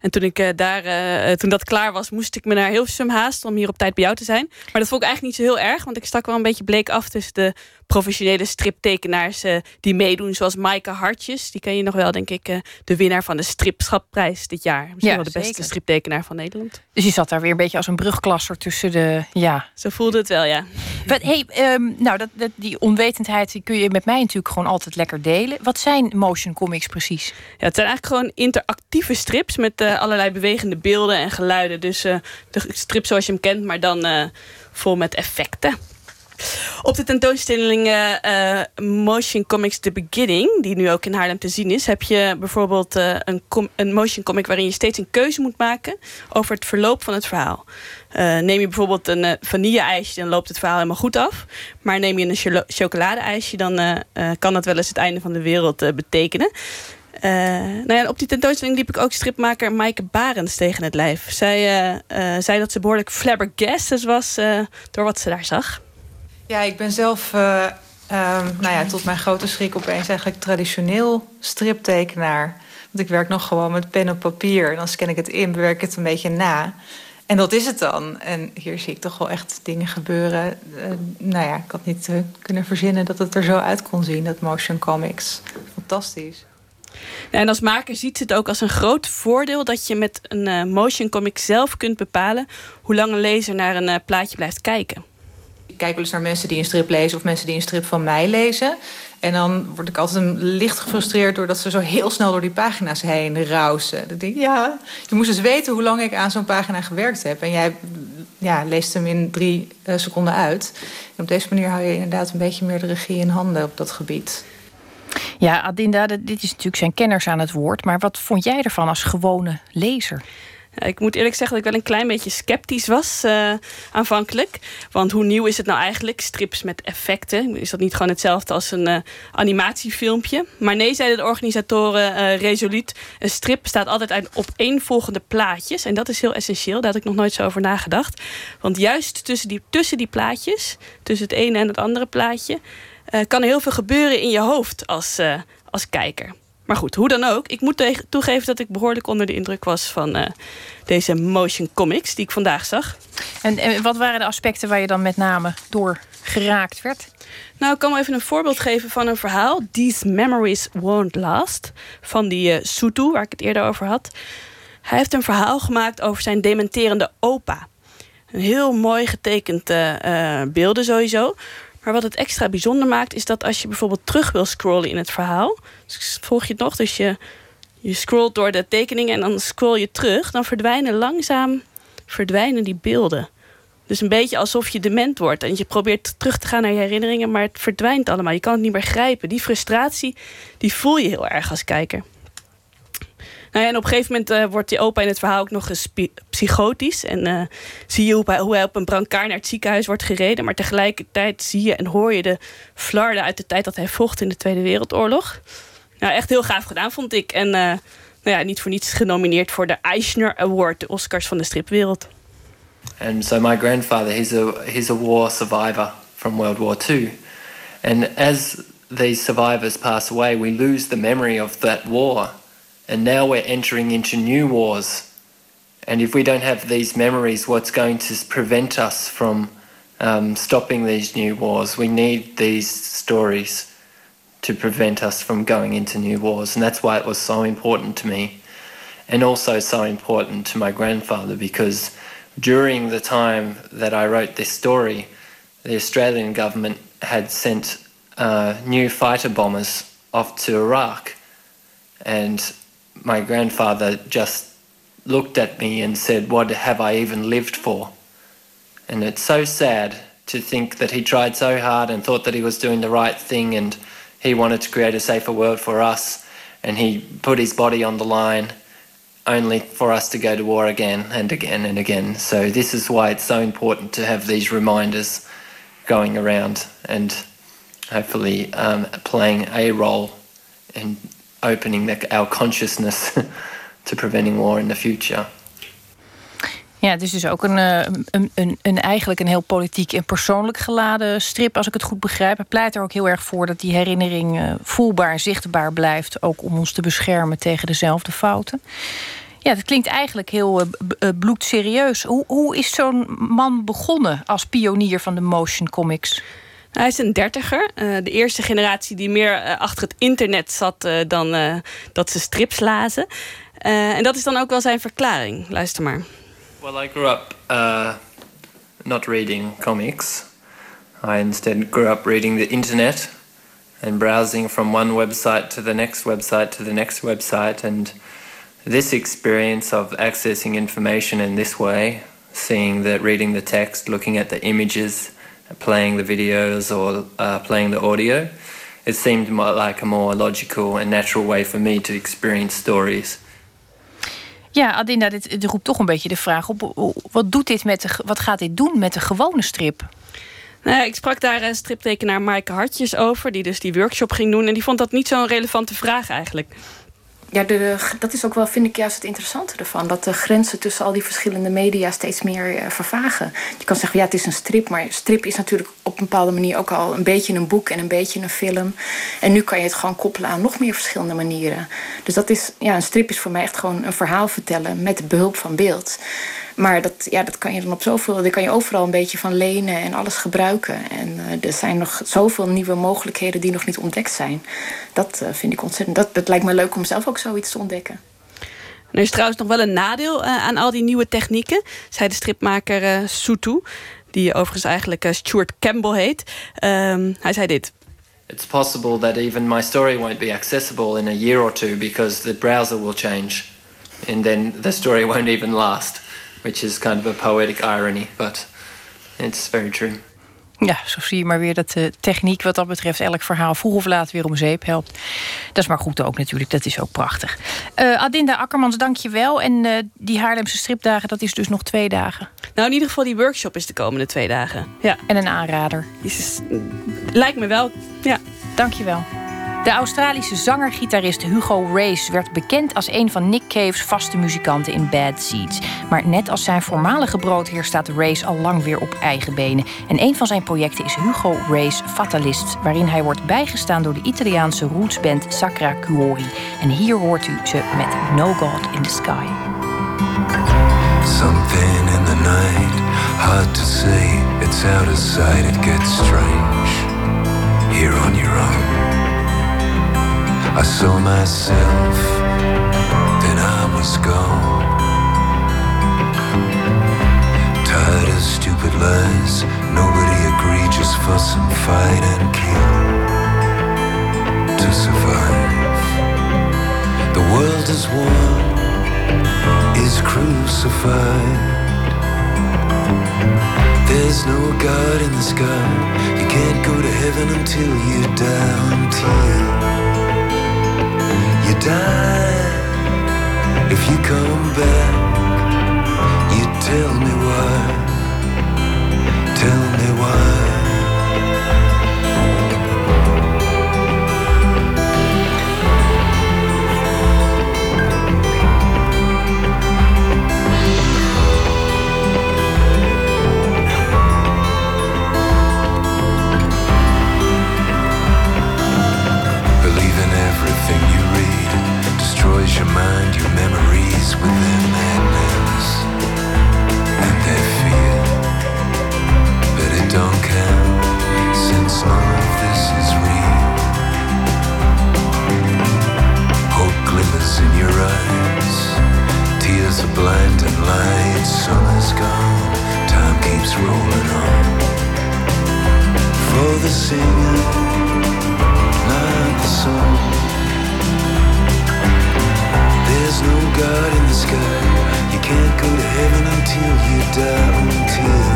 L: En toen, ik, uh, daar, uh, toen dat klaar was, moest ik me naar Hilversum haasten om hier op tijd bij jou te zijn. Maar dat vond ik eigenlijk niet zo heel erg, want ik stak wel een beetje bleek af tussen de professionele striptekenaars uh, die meedoen, zoals Maaike Hartjes. Die ken je nog wel, denk ik, de winnaar van de Stripschapprijs dit jaar. Misschien ja, wel de beste zeker. striptekenaar van Nederland.
B: Dus je zat daar weer een beetje als een brugklasser tussen de. Ja.
L: Zo voelde het wel, ja.
B: But, hey, um, nou, dat, dat, die onwetendheid die kun je met mij natuurlijk gewoon altijd lekker delen. Wat zijn motion comics precies?
L: Ja, het zijn eigenlijk gewoon interactieve strips met allerlei bewegende beelden en geluiden. Dus uh, de strip zoals je hem kent, maar dan uh, vol met effecten. Op de tentoonstelling Motion Comics The Beginning, die nu ook in Haarlem te zien is, heb je bijvoorbeeld een, een, motion comic waarin je steeds een keuze moet maken over het verloop van het verhaal. neem je bijvoorbeeld een vanille-ijsje, dan loopt het verhaal helemaal goed af. Maar neem je een chocolade-ijsje, dan kan dat wel eens het einde van de wereld betekenen. Uh, nou ja, op die tentoonstelling liep ik ook stripmaker Maaike Barends tegen het lijf. Zij uh, zei dat ze behoorlijk flabbergasted was door wat ze daar zag.
M: Ja, ik ben zelf um, nou ja, tot mijn grote schrik opeens eigenlijk traditioneel striptekenaar. Want ik werk nog gewoon met pen op papier. En dan scan ik het in, bewerk ik het een beetje na. En dat is het dan. En hier zie ik toch wel echt dingen gebeuren. nou ja, ik had niet kunnen verzinnen dat het er zo uit kon zien, dat motion comics. Fantastisch.
L: En als maker ziet het ook als een groot voordeel dat je met een uh, motion comic zelf kunt bepalen hoe lang een lezer naar een uh, plaatje blijft kijken.
M: Ik kijk wel eens naar mensen die een strip lezen of mensen die een strip van mij lezen. En dan word ik altijd een licht gefrustreerd doordat ze zo heel snel door die pagina's heen rausen. Dan denk ik, ja, je moest eens weten hoe lang ik aan zo'n pagina gewerkt heb. En jij ja, leest hem in drie uh, seconden uit. En op deze manier hou je inderdaad een beetje meer de regie in handen op dat gebied.
B: Ja, Adinda, dit is natuurlijk zijn kenners aan het woord. Maar wat vond jij ervan als gewone lezer?
L: Ik moet eerlijk zeggen dat ik wel een klein beetje sceptisch was uh, aanvankelijk. Want hoe nieuw is het nou eigenlijk? Strips met effecten. Is dat niet gewoon hetzelfde als een uh, animatiefilmpje? Maar nee, zeiden de organisatoren uh, resoluut. Een strip bestaat altijd uit opeenvolgende plaatjes. En dat is heel essentieel. Daar had ik nog nooit zo over nagedacht. Want juist tussen die, tussen die plaatjes, tussen het ene en het andere plaatje uh, kan er heel veel gebeuren in je hoofd als, uh, als kijker. Maar goed, hoe dan ook. Ik moet toegeven dat ik behoorlijk onder de indruk was van uh, deze motion comics die ik vandaag zag.
B: En, en, wat waren de aspecten waar je dan met name door geraakt werd?
L: Nou, ik kan wel even een voorbeeld geven van een verhaal. These Memories Won't Last. Van die uh, Sutu, waar ik het eerder over had. Hij heeft een verhaal gemaakt over zijn dementerende opa. Een heel mooi getekend uh, beelden sowieso. Maar wat het extra bijzonder maakt, is dat als je bijvoorbeeld terug wil scrollen in het verhaal. Dus volg je het nog? Dus je, je scrolt door de tekeningen en dan scroll je terug. Dan verdwijnen langzaam verdwijnen die beelden. Dus een beetje alsof je dement wordt. En je probeert terug te gaan naar je herinneringen, maar het verdwijnt allemaal. Je kan het niet meer grijpen. Die frustratie, die voel je heel erg als kijker. En op een gegeven moment uh, wordt die opa in het verhaal ook nog eens psychotisch. En uh, zie je hoe hij, hoe hij, op een brancard naar het ziekenhuis wordt gereden. Maar tegelijkertijd zie je en hoor je de flarden uit de tijd dat hij vocht in de Tweede Wereldoorlog. Nou, echt heel gaaf gedaan, vond ik. En uh, nou ja, niet voor niets genomineerd voor de Eisner Award, de Oscars van de stripwereld.
N: And so my grandfather, he's a, he's a war survivor from World War II. And as these survivors pass away, we lose the memory of that war. And now we're entering into new wars. And if we don't have these memories, what's going to prevent us from um, stopping these new wars? We need these stories to prevent us from going into new wars. And that's why it was so important to me. And also so important to my grandfather because during the time that I wrote this story, the Australian government had sent uh, new fighter bombers off to Iraq. And my grandfather just looked at me and said, What have I even lived for? And it's so sad to think that he tried so hard and thought that he was doing the right thing and he wanted to create a safer world for us and he put his body on the line only for us to go to war again and again and again. So this is why it's so important to have these reminders going around and hopefully um, playing a role in opening our consciousness to preventing war in the future.
B: Ja, het is dus ook een, eh, een, een, een, eigenlijk een heel politiek en persoonlijk geladen strip, als ik het goed begrijp. Hij pleit er ook heel erg voor dat die herinnering uh, voelbaar, zichtbaar blijft, ook om ons te beschermen tegen dezelfde fouten. Ja, dat klinkt eigenlijk heel uh, bloedserieus. Hoe, hoe is zo'n man begonnen als pionier van de motion comics?
L: Hij is een dertiger. de eerste generatie die meer achter het internet zat dan dat ze strips lazen. en dat is dan ook wel zijn verklaring. Luister maar.
N: Well, I grew up not reading comics. I instead grew up reading the internet and browsing from one website to the next website to the next website. And this experience of accessing information in this way, seeing that, reading the text, looking at the images, playing the videos or uh, playing the audio, it seemed like a more logical and natural way for me to experience stories.
B: Ja, Adinda, dit, roept toch een beetje de vraag op. Wat, doet dit met de, wat gaat dit doen met de gewone strip?
L: Nou ik sprak daar een striptekenaar Maaike Hartjes over... die dus die workshop ging doen. En die vond dat niet zo'n relevante vraag eigenlijk
O: ja, dat is ook wel, vind ik juist het interessante ervan. Dat de grenzen tussen al die verschillende media steeds meer uh, vervagen. Je kan zeggen, ja, het is een strip. Maar strip is natuurlijk op een bepaalde manier ook al een beetje een boek en een beetje een film. En nu kan je het gewoon koppelen aan nog meer verschillende manieren. Dus dat is, ja, een strip is voor mij echt gewoon een verhaal vertellen met behulp van beeld. Maar dat, ja, dat kan je dan op zoveel. Daar kan je overal een beetje van lenen en alles gebruiken. En uh, er zijn nog zoveel nieuwe mogelijkheden die nog niet ontdekt zijn. Dat uh, vind ik ontzettend. Dat, dat lijkt me leuk om zelf ook zoiets te ontdekken.
L: Er is trouwens nog wel een nadeel uh, aan al die nieuwe technieken, zei de stripmaker uh, Sutu, die overigens eigenlijk uh, Stuart Campbell heet. Um, hij zei dit.
N: It's possible that even my story won't be accessible in a year or two because the browser will change, and then the story won't even last which is kind of a poetic irony, but it's very true.
B: Ja, zo zie je maar weer dat de techniek wat dat betreft elk verhaal vroeg of laat weer om zeep helpt. Dat is maar goed ook natuurlijk, dat is ook prachtig. Uh, Adinda Akkermans, dank je wel. En uh, die Haarlemse stripdagen, dat is dus nog twee dagen.
L: Nou, in ieder geval die workshop is de komende twee dagen. Ja.
B: En een aanrader.
L: Jezus, lijkt me wel, ja.
B: Dank je wel. De Australische zanger-gitarist Hugo Race werd bekend als een van Nick Cave's vaste muzikanten in Bad Seeds. Maar net als zijn voormalige broodheer staat Race al lang weer op eigen benen. En een van zijn projecten is Hugo Race Fatalist, waarin hij wordt bijgestaan door de Italiaanse rootsband Sacra Cuori. En hier hoort u ze met No God in the Sky. Something in the night, hard to say, it's out of sight, it gets strange. Here on your own. I saw myself, then I was gone. Tired of stupid lies, nobody agreed, just fuss and fight and kill to survive. The world is one, is crucified. There's no God in the sky. You can't go to heaven until you're down till die if you come back. You tell me why. Tell me why. in your eyes. Tears are blinding light. Sun is gone. Time keeps rolling on. For the singer, not the song. There's no God in the sky. You can't go to heaven until you die. Until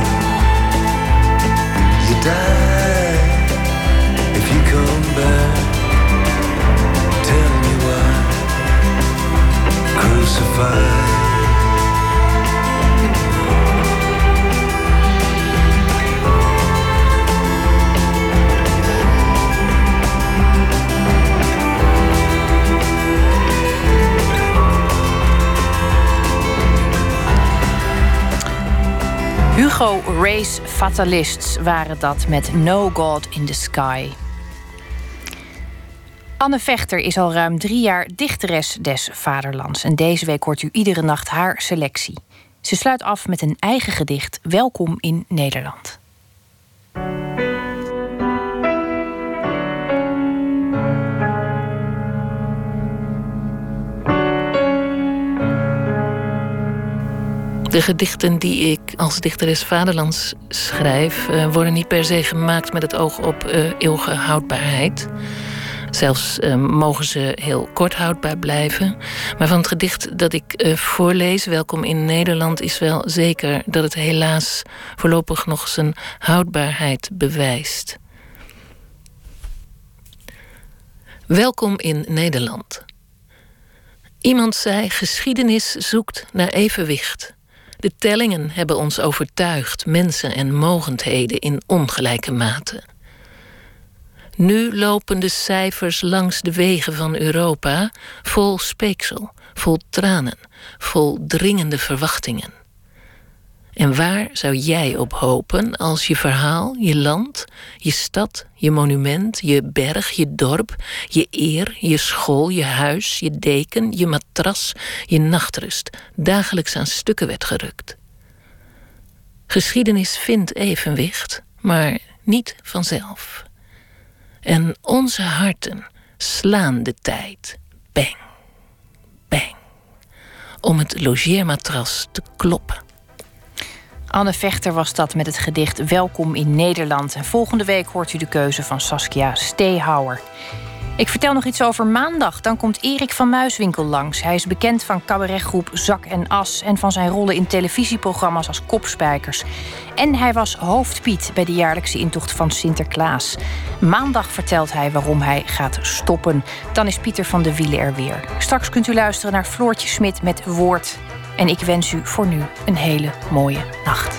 B: you die. If you come
P: back.
B: Hugo Race Fatalists waren dat met No God in the Sky. Anne Vechter is al ruim drie jaar dichteres des Vaderlands. En deze week hoort u iedere nacht haar selectie. Ze sluit af met een eigen gedicht. Welkom in Nederland.
Q: De gedichten die ik als dichteres vaderlands schrijf, uh, worden niet per se gemaakt met het oog op uh, eeuwige houdbaarheid. Zelfs uh, mogen ze heel kort houdbaar blijven. Maar van het gedicht dat ik voorlees, Welkom in Nederland, is wel zeker dat het helaas voorlopig nog zijn houdbaarheid bewijst. Welkom in Nederland. Iemand zei: geschiedenis zoekt naar evenwicht. De tellingen hebben ons overtuigd mensen en mogendheden in ongelijke mate. Nu lopen de cijfers langs de wegen van Europa vol speeksel, vol tranen, vol dringende verwachtingen. En waar zou jij op hopen als je verhaal, je land, je stad, je monument, je berg, je dorp, je eer, je school, je huis, je deken, je matras, je nachtrust dagelijks aan stukken werd gerukt? Geschiedenis vindt evenwicht, maar niet vanzelf. En onze harten slaan de tijd, bang, bang, om het logeermatras te kloppen.
B: Anne Vechter was dat met het gedicht Welkom in Nederland. En volgende week hoort u de keuze van Saskia Steehouwer. Ik vertel nog iets over maandag. Dan komt Erik van Muiswinkel langs. Hij is bekend van cabaretgroep Zak en As... en van zijn rollen in televisieprogramma's als Kopspijkers. En hij was hoofdpiet bij de jaarlijkse intocht van Sinterklaas. Maandag vertelt hij waarom hij gaat stoppen. Dan is Pieter van de Wielen er weer. Straks kunt u luisteren naar Floortje Smit met Woord en ik wens u voor nu een hele mooie nacht.